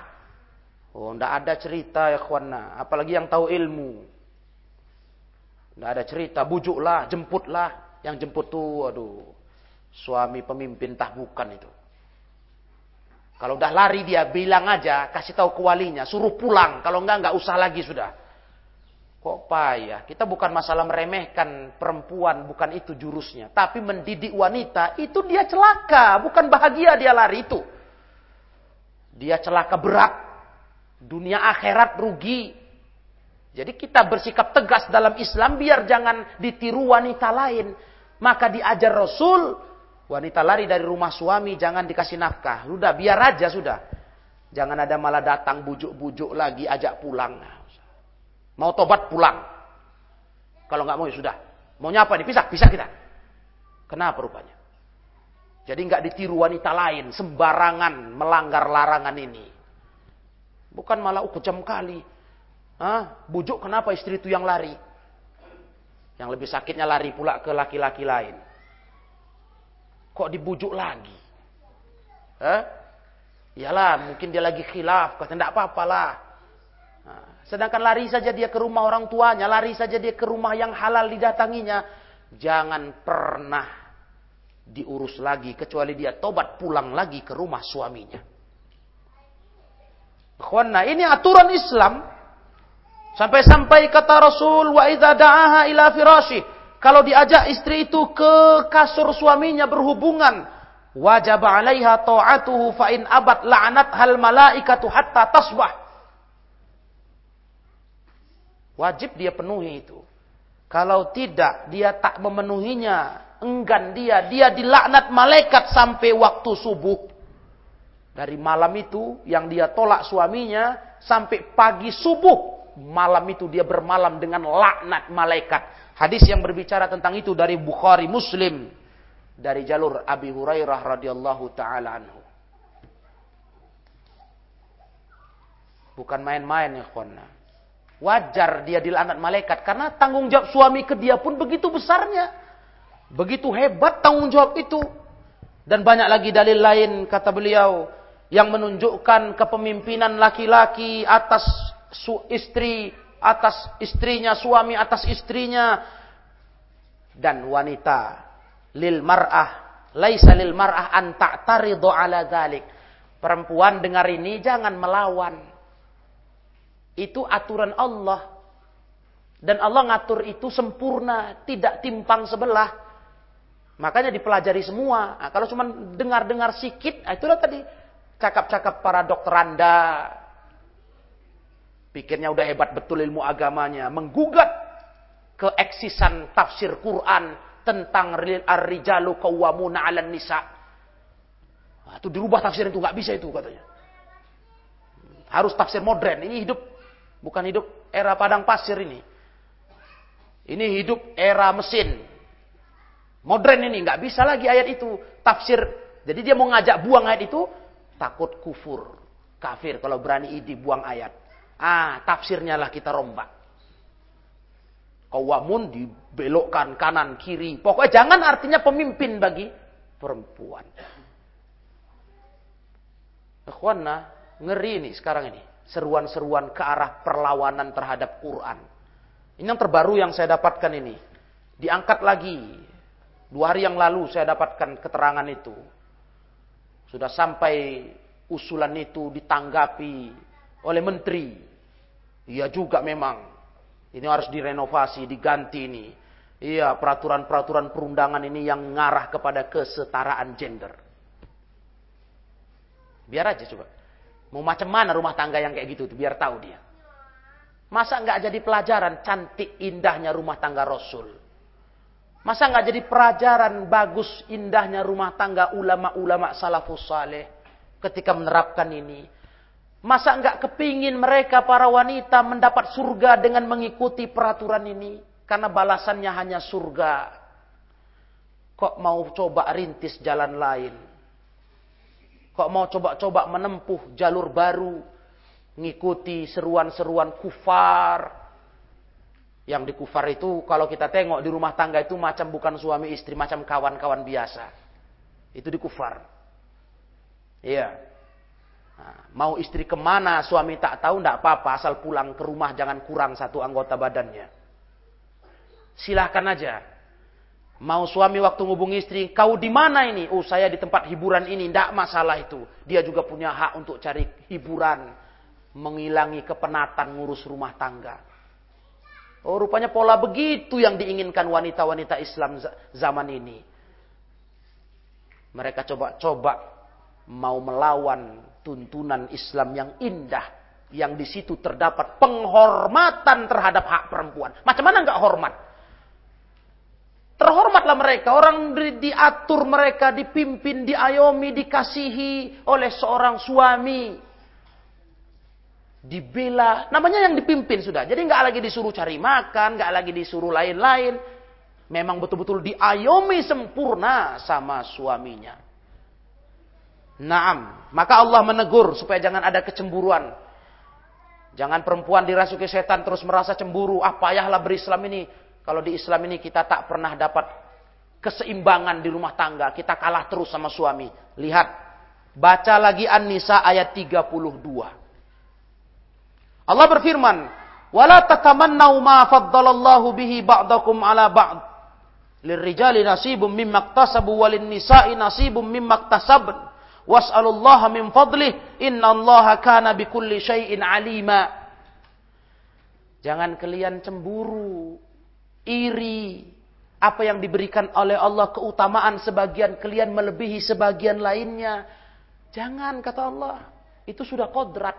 A: Oh, ndak ada cerita ya kawan. Apalagi yang tahu ilmu. Ndak ada cerita, bujuklah, jemputlah. Yang jemput tuh, aduh. Suami pemimpin tah bukan itu. Kalau udah lari dia bilang aja, kasih tahu ke walinya, suruh pulang. Kalau enggak enggak usah lagi sudah. Kok payah? Kita bukan masalah meremehkan perempuan, bukan itu jurusnya. Tapi mendidik wanita, itu dia celaka. Bukan bahagia dia lari itu. Dia celaka berat. Dunia akhirat rugi. Jadi kita bersikap tegas dalam Islam biar jangan ditiru wanita lain. Maka diajar Rasul Wanita lari dari rumah suami, jangan dikasih nafkah. Sudah, biar aja sudah. Jangan ada malah datang bujuk-bujuk lagi, ajak pulang. Mau tobat pulang. Kalau nggak mau ya sudah. Maunya apa nih? Pisah, pisah kita. Kenapa rupanya? Jadi nggak ditiru wanita lain, sembarangan melanggar larangan ini. Bukan malah uh, kejam kali. Hah? Bujuk kenapa istri itu yang lari? Yang lebih sakitnya lari pula ke laki-laki lain. Kok dibujuk lagi? Eh? Iyalah, mungkin dia lagi khilaf. Kata, tidak apa-apa lah. Nah, sedangkan lari saja dia ke rumah orang tuanya. Lari saja dia ke rumah yang halal didatanginya. Jangan pernah diurus lagi. Kecuali dia tobat pulang lagi ke rumah suaminya. Nah ini aturan Islam. Sampai-sampai kata Rasul, wa idza da'aha ila firashi. Kalau diajak istri itu ke kasur suaminya berhubungan, wajib 'alaiha ta'atuhu fa in abad la'anat hal malaikatu hatta tasbah. Wajib dia penuhi itu. Kalau tidak, dia tak memenuhinya, enggan dia, dia dilaknat malaikat sampai waktu subuh. Dari malam itu yang dia tolak suaminya sampai pagi subuh, malam itu dia bermalam dengan laknat malaikat. Hadis yang berbicara tentang itu dari Bukhari Muslim dari jalur Abi Hurairah radhiyallahu taala anhu. Bukan main-main ya kawan. Wajar dia dilaknat malaikat karena tanggung jawab suami ke dia pun begitu besarnya. Begitu hebat tanggung jawab itu. Dan banyak lagi dalil lain kata beliau yang menunjukkan kepemimpinan laki-laki atas istri atas istrinya, suami atas istrinya dan wanita. Lil mar'ah laisa lil mar'ah an ta'taridu ala dzalik. Perempuan dengar ini jangan melawan. Itu aturan Allah. Dan Allah ngatur itu sempurna, tidak timpang sebelah. Makanya dipelajari semua. Nah, kalau cuma dengar-dengar sikit, nah itulah tadi cakap-cakap para dokter anda, Pikirnya udah hebat betul ilmu agamanya. Menggugat keeksisan tafsir Quran tentang ar-rijalu qawwamuna 'alan nisa. Nah, itu dirubah tafsir itu nggak bisa itu katanya. Harus tafsir modern. Ini hidup bukan hidup era padang pasir ini. Ini hidup era mesin. Modern ini nggak bisa lagi ayat itu tafsir. Jadi dia mau ngajak buang ayat itu takut kufur, kafir kalau berani idi buang ayat. Ah, tafsirnya lah kita rombak. Kawamun dibelokkan kanan kiri. Pokoknya jangan artinya pemimpin bagi perempuan. Ikhwana, ngeri ini sekarang ini. Seruan-seruan ke arah perlawanan terhadap Quran. Ini yang terbaru yang saya dapatkan ini. Diangkat lagi. Dua hari yang lalu saya dapatkan keterangan itu. Sudah sampai usulan itu ditanggapi oleh menteri Iya juga memang. Ini harus direnovasi, diganti ini. Iya, peraturan-peraturan perundangan ini yang ngarah kepada kesetaraan gender. Biar aja coba. Mau macam mana rumah tangga yang kayak gitu, biar tahu dia. Masa nggak jadi pelajaran cantik indahnya rumah tangga Rasul? Masa nggak jadi pelajaran bagus indahnya rumah tangga ulama-ulama salafus saleh ketika menerapkan ini? Masa enggak kepingin mereka para wanita mendapat surga dengan mengikuti peraturan ini? Karena balasannya hanya surga. Kok mau coba rintis jalan lain? Kok mau coba-coba menempuh jalur baru? Ngikuti seruan-seruan kufar. Yang di kufar itu kalau kita tengok di rumah tangga itu macam bukan suami istri, macam kawan-kawan biasa. Itu di kufar. Iya. Nah, mau istri ke mana suami tak tahu tidak apa-apa asal pulang ke rumah jangan kurang satu anggota badannya. Silahkan aja. Mau suami waktu ngubungi istri, kau di mana ini? Oh saya di tempat hiburan ini, tidak masalah itu. Dia juga punya hak untuk cari hiburan, menghilangi kepenatan ngurus rumah tangga. Oh rupanya pola begitu yang diinginkan wanita-wanita Islam zaman ini. Mereka coba-coba mau melawan tuntunan Islam yang indah yang di situ terdapat penghormatan terhadap hak perempuan. Macam mana nggak hormat? Terhormatlah mereka, orang di, diatur mereka, dipimpin, diayomi, dikasihi oleh seorang suami. Dibela, namanya yang dipimpin sudah. Jadi nggak lagi disuruh cari makan, nggak lagi disuruh lain-lain. Memang betul-betul diayomi sempurna sama suaminya. Naam. Maka Allah menegur supaya jangan ada kecemburuan. Jangan perempuan dirasuki setan terus merasa cemburu. Ah payahlah berislam ini. Kalau di Islam ini kita tak pernah dapat keseimbangan di rumah tangga. Kita kalah terus sama suami. Lihat. Baca lagi An-Nisa ayat 32. Allah berfirman. Wala tatamannau ma faddalallahu bihi ba'dakum ala ba'd. Lirrijali nasibum mimma iktasabu walin nisa'i nasibum mimma iktasabn. Was'alullaha min fadlih. Innallaha kana bikulli syai'in alima. Jangan kalian cemburu, iri. Apa yang diberikan oleh Allah keutamaan sebagian kalian melebihi sebagian lainnya. Jangan kata Allah. Itu sudah kodrat.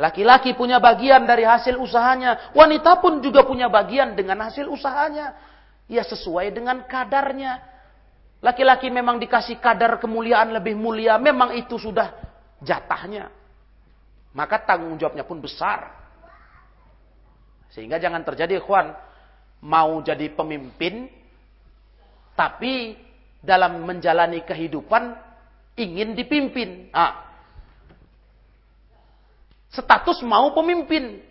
A: Laki-laki punya bagian dari hasil usahanya. Wanita pun juga punya bagian dengan hasil usahanya. Ya sesuai dengan kadarnya. Laki-laki memang dikasih kadar kemuliaan lebih mulia, memang itu sudah jatahnya. Maka tanggung jawabnya pun besar. Sehingga jangan terjadi ikhwan, mau jadi pemimpin, tapi dalam menjalani kehidupan ingin dipimpin. Ah. Status mau pemimpin.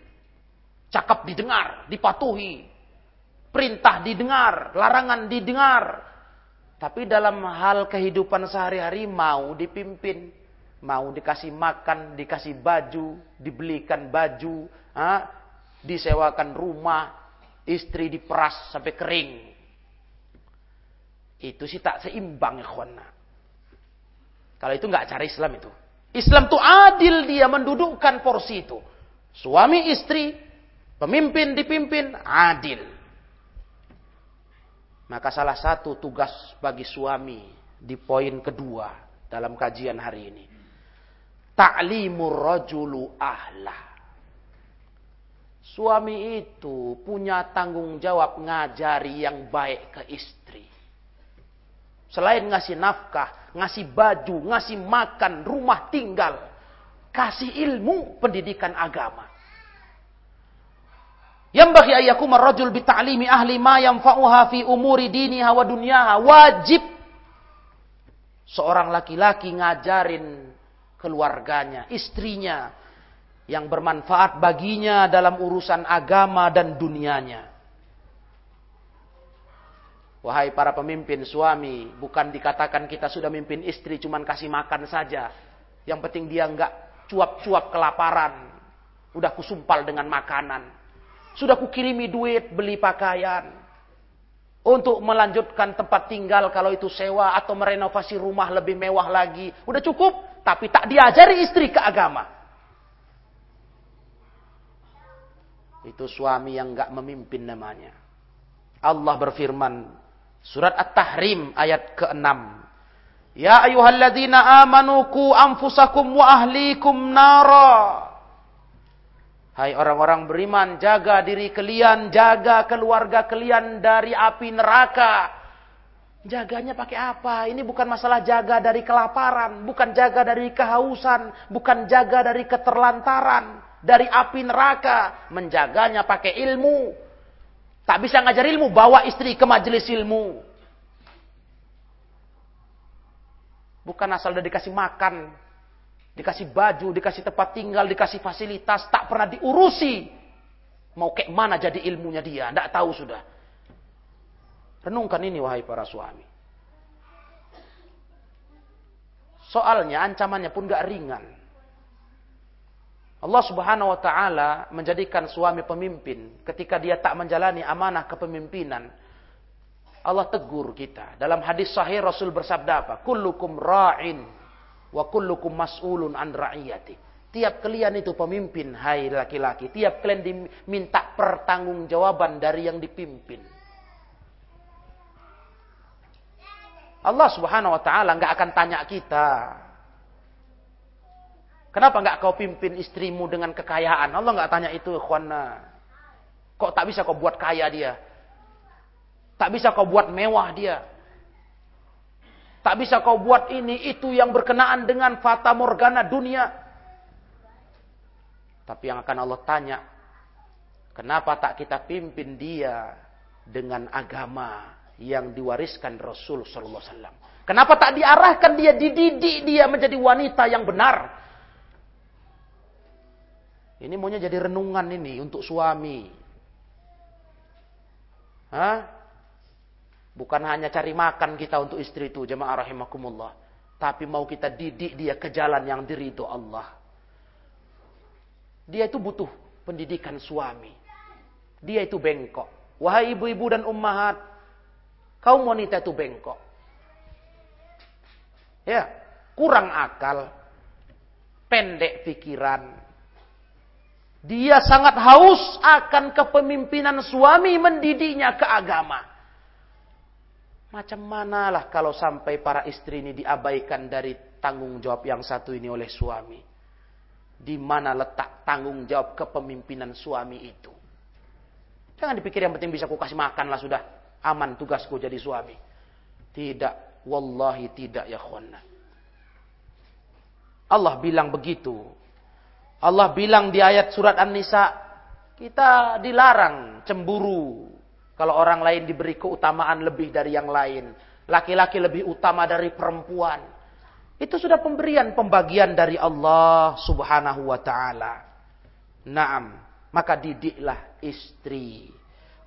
A: Cakap didengar, dipatuhi. Perintah didengar, larangan didengar. Tapi dalam hal kehidupan sehari-hari mau dipimpin. Mau dikasih makan, dikasih baju, dibelikan baju, ha? disewakan rumah, istri diperas sampai kering. Itu sih tak seimbang ya Kalau itu nggak cari Islam itu. Islam tuh adil dia mendudukkan porsi itu. Suami istri, pemimpin dipimpin, adil. Maka salah satu tugas bagi suami di poin kedua dalam kajian hari ini. Ta'limur rajulu ahlah. Suami itu punya tanggung jawab ngajari yang baik ke istri. Selain ngasih nafkah, ngasih baju, ngasih makan, rumah tinggal. Kasih ilmu pendidikan agama. Yang bagi ayyakum rajul bita'limi ahli ma yanfa'uha fi umuri diniha wa dunyaha. Wajib seorang laki-laki ngajarin keluarganya, istrinya yang bermanfaat baginya dalam urusan agama dan dunianya. Wahai para pemimpin suami, bukan dikatakan kita sudah mimpin istri cuman kasih makan saja. Yang penting dia enggak cuap-cuap kelaparan. Udah kusumpal dengan makanan. Sudah kukirimi duit beli pakaian. Untuk melanjutkan tempat tinggal kalau itu sewa atau merenovasi rumah lebih mewah lagi. Udah cukup, tapi tak diajari istri ke agama. Itu suami yang enggak memimpin namanya. Allah berfirman, Surat At-Tahrim ayat ke-6. Ya ayyuhalladzina amanu ku anfusakum wa ahlikum nara. Hai orang-orang beriman, jaga diri kalian, jaga keluarga kalian dari api neraka. Jaganya pakai apa? Ini bukan masalah jaga dari kelaparan, bukan jaga dari kehausan, bukan jaga dari keterlantaran, dari api neraka. Menjaganya pakai ilmu, Tak bisa ngajar ilmu, bawa istri ke majelis ilmu. Bukan asal udah dikasih makan, dikasih baju, dikasih tempat tinggal, dikasih fasilitas, tak pernah diurusi. Mau kayak mana jadi ilmunya dia, tidak tahu sudah. Renungkan ini wahai para suami. Soalnya ancamannya pun gak ringan. Allah Subhanahu wa taala menjadikan suami pemimpin ketika dia tak menjalani amanah kepemimpinan. Allah tegur kita. Dalam hadis sahih Rasul bersabda apa? Kullukum ra'in wa kullukum mas'ulun an ra'iyati. Tiap kalian itu pemimpin, hai laki-laki. Tiap kalian diminta pertanggungjawaban dari yang dipimpin. Allah Subhanahu wa taala nggak akan tanya kita, Kenapa nggak kau pimpin istrimu dengan kekayaan? Allah nggak tanya itu, ikhwana. Kok tak bisa kau buat kaya dia? Tak bisa kau buat mewah dia? Tak bisa kau buat ini, itu yang berkenaan dengan fata morgana dunia. Tapi yang akan Allah tanya, kenapa tak kita pimpin dia dengan agama yang diwariskan Rasul Sallallahu? Kenapa tak diarahkan dia, dididik dia menjadi wanita yang benar? Ini maunya jadi renungan ini untuk suami. Hah? Bukan hanya cari makan kita untuk istri itu, jemaah rahimakumullah. Tapi mau kita didik dia ke jalan yang diridho Allah. Dia itu butuh pendidikan suami. Dia itu bengkok. Wahai ibu-ibu dan ummahat, kaum wanita itu bengkok. Ya, kurang akal, pendek pikiran, dia sangat haus akan kepemimpinan suami mendidiknya ke agama. Macam manalah kalau sampai para istri ini diabaikan dari tanggung jawab yang satu ini oleh suami. Di mana letak tanggung jawab kepemimpinan suami itu? Jangan dipikir yang penting bisa ku kasih makan lah sudah. Aman tugasku jadi suami. Tidak. Wallahi tidak ya khonna. Allah bilang begitu Allah bilang di ayat surat An-Nisa, kita dilarang cemburu. Kalau orang lain diberi keutamaan lebih dari yang lain. Laki-laki lebih utama dari perempuan. Itu sudah pemberian pembagian dari Allah subhanahu wa ta'ala. Naam. Maka didiklah istri.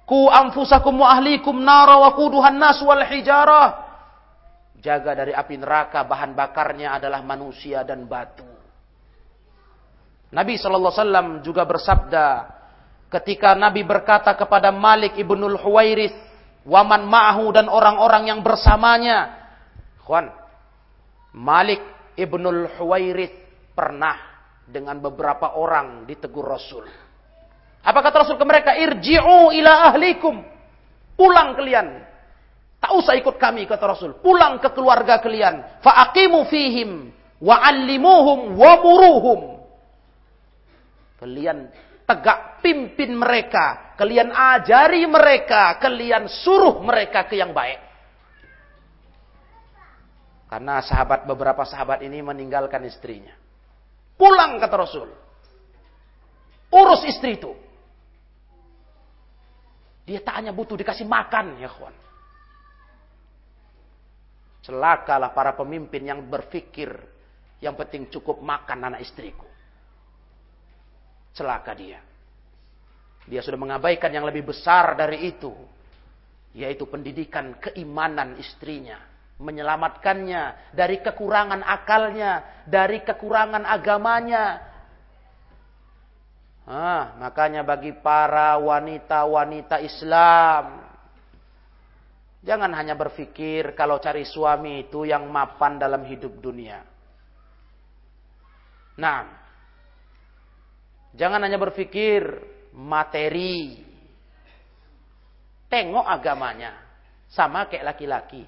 A: Ku anfusakum wa ahlikum nara wa kuduhan nas wal hijarah. Jaga dari api neraka, bahan bakarnya adalah manusia dan batu. Nabi wasallam juga bersabda ketika Nabi berkata kepada Malik ibnul Huwairith, waman ma'ahu dan orang-orang yang bersamanya. Khuan, Malik ibnul Huwairith pernah dengan beberapa orang ditegur Rasul. Apa kata Rasul ke mereka? Irji'u ila ahlikum. Pulang kalian. Tak usah ikut kami kata Rasul. Pulang ke keluarga kalian. Fa'aqimu fihim. Wa'allimuhum wa muruhum. Kalian tegak pimpin mereka. Kalian ajari mereka. Kalian suruh mereka ke yang baik. Karena sahabat beberapa sahabat ini meninggalkan istrinya. Pulang kata Rasul. Urus istri itu. Dia tak hanya butuh dikasih makan ya kawan. Celakalah para pemimpin yang berpikir yang penting cukup makan anak istriku. Celaka dia. Dia sudah mengabaikan yang lebih besar dari itu. Yaitu pendidikan keimanan istrinya. Menyelamatkannya dari kekurangan akalnya. Dari kekurangan agamanya. Ah, makanya bagi para wanita-wanita Islam. Jangan hanya berpikir kalau cari suami itu yang mapan dalam hidup dunia. Nah, Jangan hanya berpikir materi. Tengok agamanya. Sama kayak laki-laki.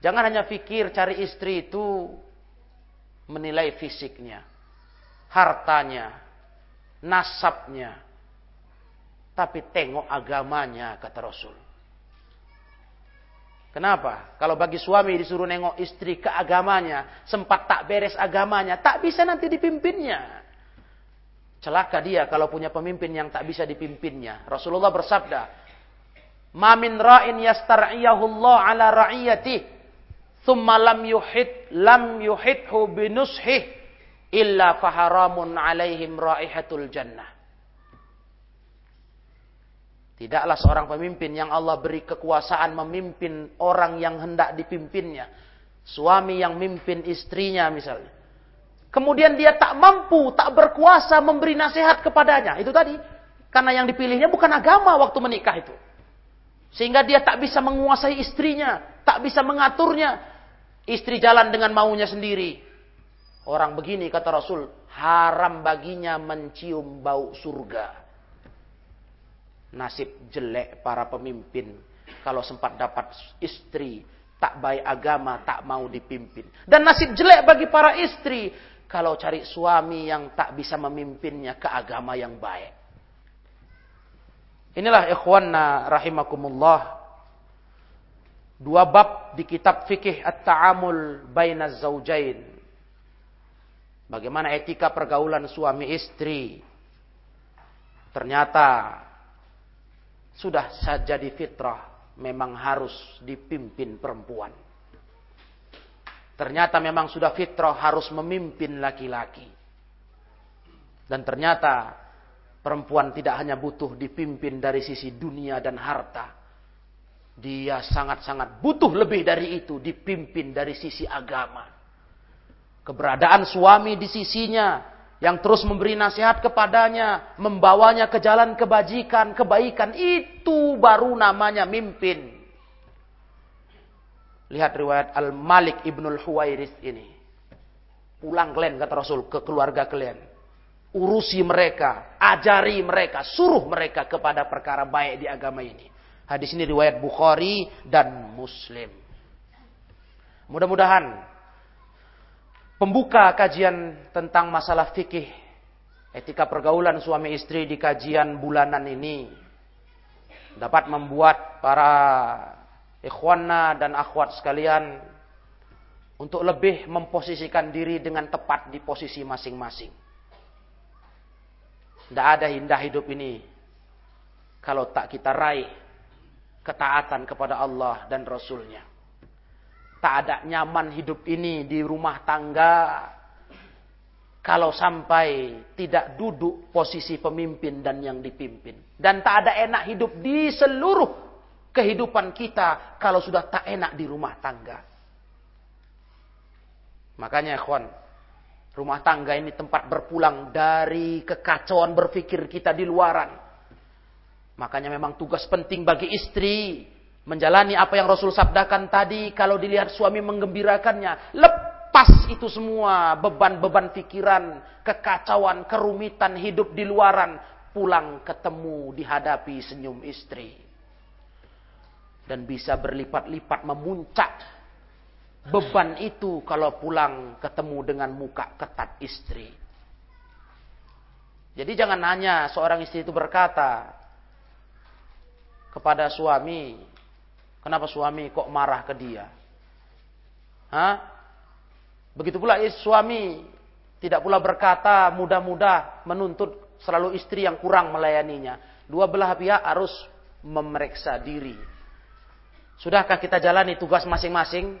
A: Jangan hanya pikir cari istri itu menilai fisiknya. Hartanya. Nasabnya. Tapi tengok agamanya kata Rasul. Kenapa? Kalau bagi suami disuruh nengok istri ke agamanya, sempat tak beres agamanya, tak bisa nanti dipimpinnya. Celaka dia kalau punya pemimpin yang tak bisa dipimpinnya. Rasulullah bersabda, "Ma min ra'in yastar'iyahullah ala ra'iyati, thumma lam yuhid lam yuhidhu binushih illa faharamun alaihim raihatul jannah." Tidaklah seorang pemimpin yang Allah beri kekuasaan memimpin orang yang hendak dipimpinnya. Suami yang mimpin istrinya misalnya. Kemudian dia tak mampu, tak berkuasa memberi nasihat kepadanya. Itu tadi. Karena yang dipilihnya bukan agama waktu menikah itu. Sehingga dia tak bisa menguasai istrinya. Tak bisa mengaturnya. Istri jalan dengan maunya sendiri. Orang begini kata Rasul. Haram baginya mencium bau surga. Nasib jelek para pemimpin. Kalau sempat dapat istri. Tak baik agama, tak mau dipimpin. Dan nasib jelek bagi para istri kalau cari suami yang tak bisa memimpinnya ke agama yang baik. Inilah ikhwanna rahimakumullah. Dua bab di kitab fikih at-ta'amul bainaz zaujain. Bagaimana etika pergaulan suami istri. Ternyata sudah saja di fitrah memang harus dipimpin perempuan. Ternyata memang sudah fitrah harus memimpin laki-laki. Dan ternyata perempuan tidak hanya butuh dipimpin dari sisi dunia dan harta. Dia sangat-sangat butuh lebih dari itu dipimpin dari sisi agama. Keberadaan suami di sisinya yang terus memberi nasihat kepadanya, membawanya ke jalan kebajikan, kebaikan, itu baru namanya mimpin. Lihat riwayat Al-Malik Ibnul Huwairis ini. Pulang kalian kata Rasul ke keluarga kalian. Urusi mereka, ajari mereka, suruh mereka kepada perkara baik di agama ini. Hadis ini riwayat Bukhari dan Muslim. Mudah-mudahan pembuka kajian tentang masalah fikih etika pergaulan suami istri di kajian bulanan ini dapat membuat para ikhwana dan akhwat sekalian untuk lebih memposisikan diri dengan tepat di posisi masing-masing. Tidak ada indah hidup ini kalau tak kita raih ketaatan kepada Allah dan Rasulnya. Tak ada nyaman hidup ini di rumah tangga kalau sampai tidak duduk posisi pemimpin dan yang dipimpin. Dan tak ada enak hidup di seluruh kehidupan kita kalau sudah tak enak di rumah tangga. Makanya ikhwan, rumah tangga ini tempat berpulang dari kekacauan berpikir kita di luaran. Makanya memang tugas penting bagi istri menjalani apa yang Rasul sabdakan tadi kalau dilihat suami menggembirakannya, lepas itu semua beban-beban pikiran, kekacauan, kerumitan hidup di luaran, pulang ketemu dihadapi senyum istri dan bisa berlipat-lipat memuncak beban itu kalau pulang ketemu dengan muka ketat istri. Jadi jangan hanya seorang istri itu berkata kepada suami, kenapa suami kok marah ke dia? Hah? Begitu pula suami Tidak pula berkata mudah-mudah menuntut selalu istri yang kurang melayaninya. Dua belah pihak harus memeriksa diri. Sudahkah kita jalani tugas masing-masing?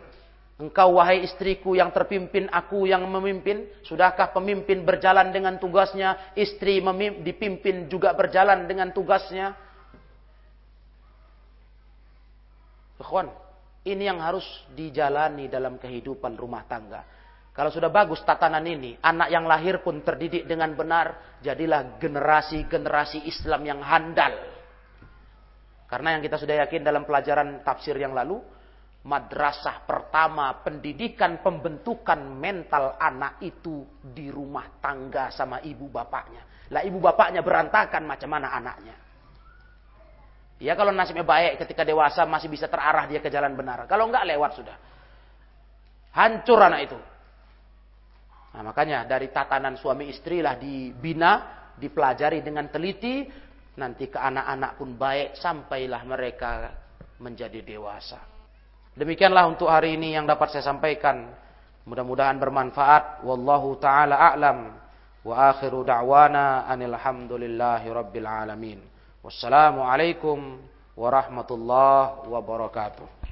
A: Engkau wahai istriku yang terpimpin, aku yang memimpin. Sudahkah pemimpin berjalan dengan tugasnya? Istri dipimpin juga berjalan dengan tugasnya? Ikhwan, ini yang harus dijalani dalam kehidupan rumah tangga. Kalau sudah bagus tatanan ini, anak yang lahir pun terdidik dengan benar, jadilah generasi-generasi Islam yang handal. Karena yang kita sudah yakin dalam pelajaran tafsir yang lalu, madrasah pertama pendidikan pembentukan mental anak itu di rumah tangga sama ibu bapaknya. Lah ibu bapaknya berantakan macam mana anaknya. Ya kalau nasibnya baik ketika dewasa masih bisa terarah dia ke jalan benar. Kalau enggak lewat sudah. Hancur anak itu. Nah, makanya dari tatanan suami istri lah dibina, dipelajari dengan teliti, nanti ke anak-anak pun baik sampailah mereka menjadi dewasa. Demikianlah untuk hari ini yang dapat saya sampaikan. Mudah-mudahan bermanfaat. Wallahu taala a'lam. Wa akhiru da'wana anil hamdulillahi rabbil alamin. Wassalamualaikum warahmatullahi wabarakatuh.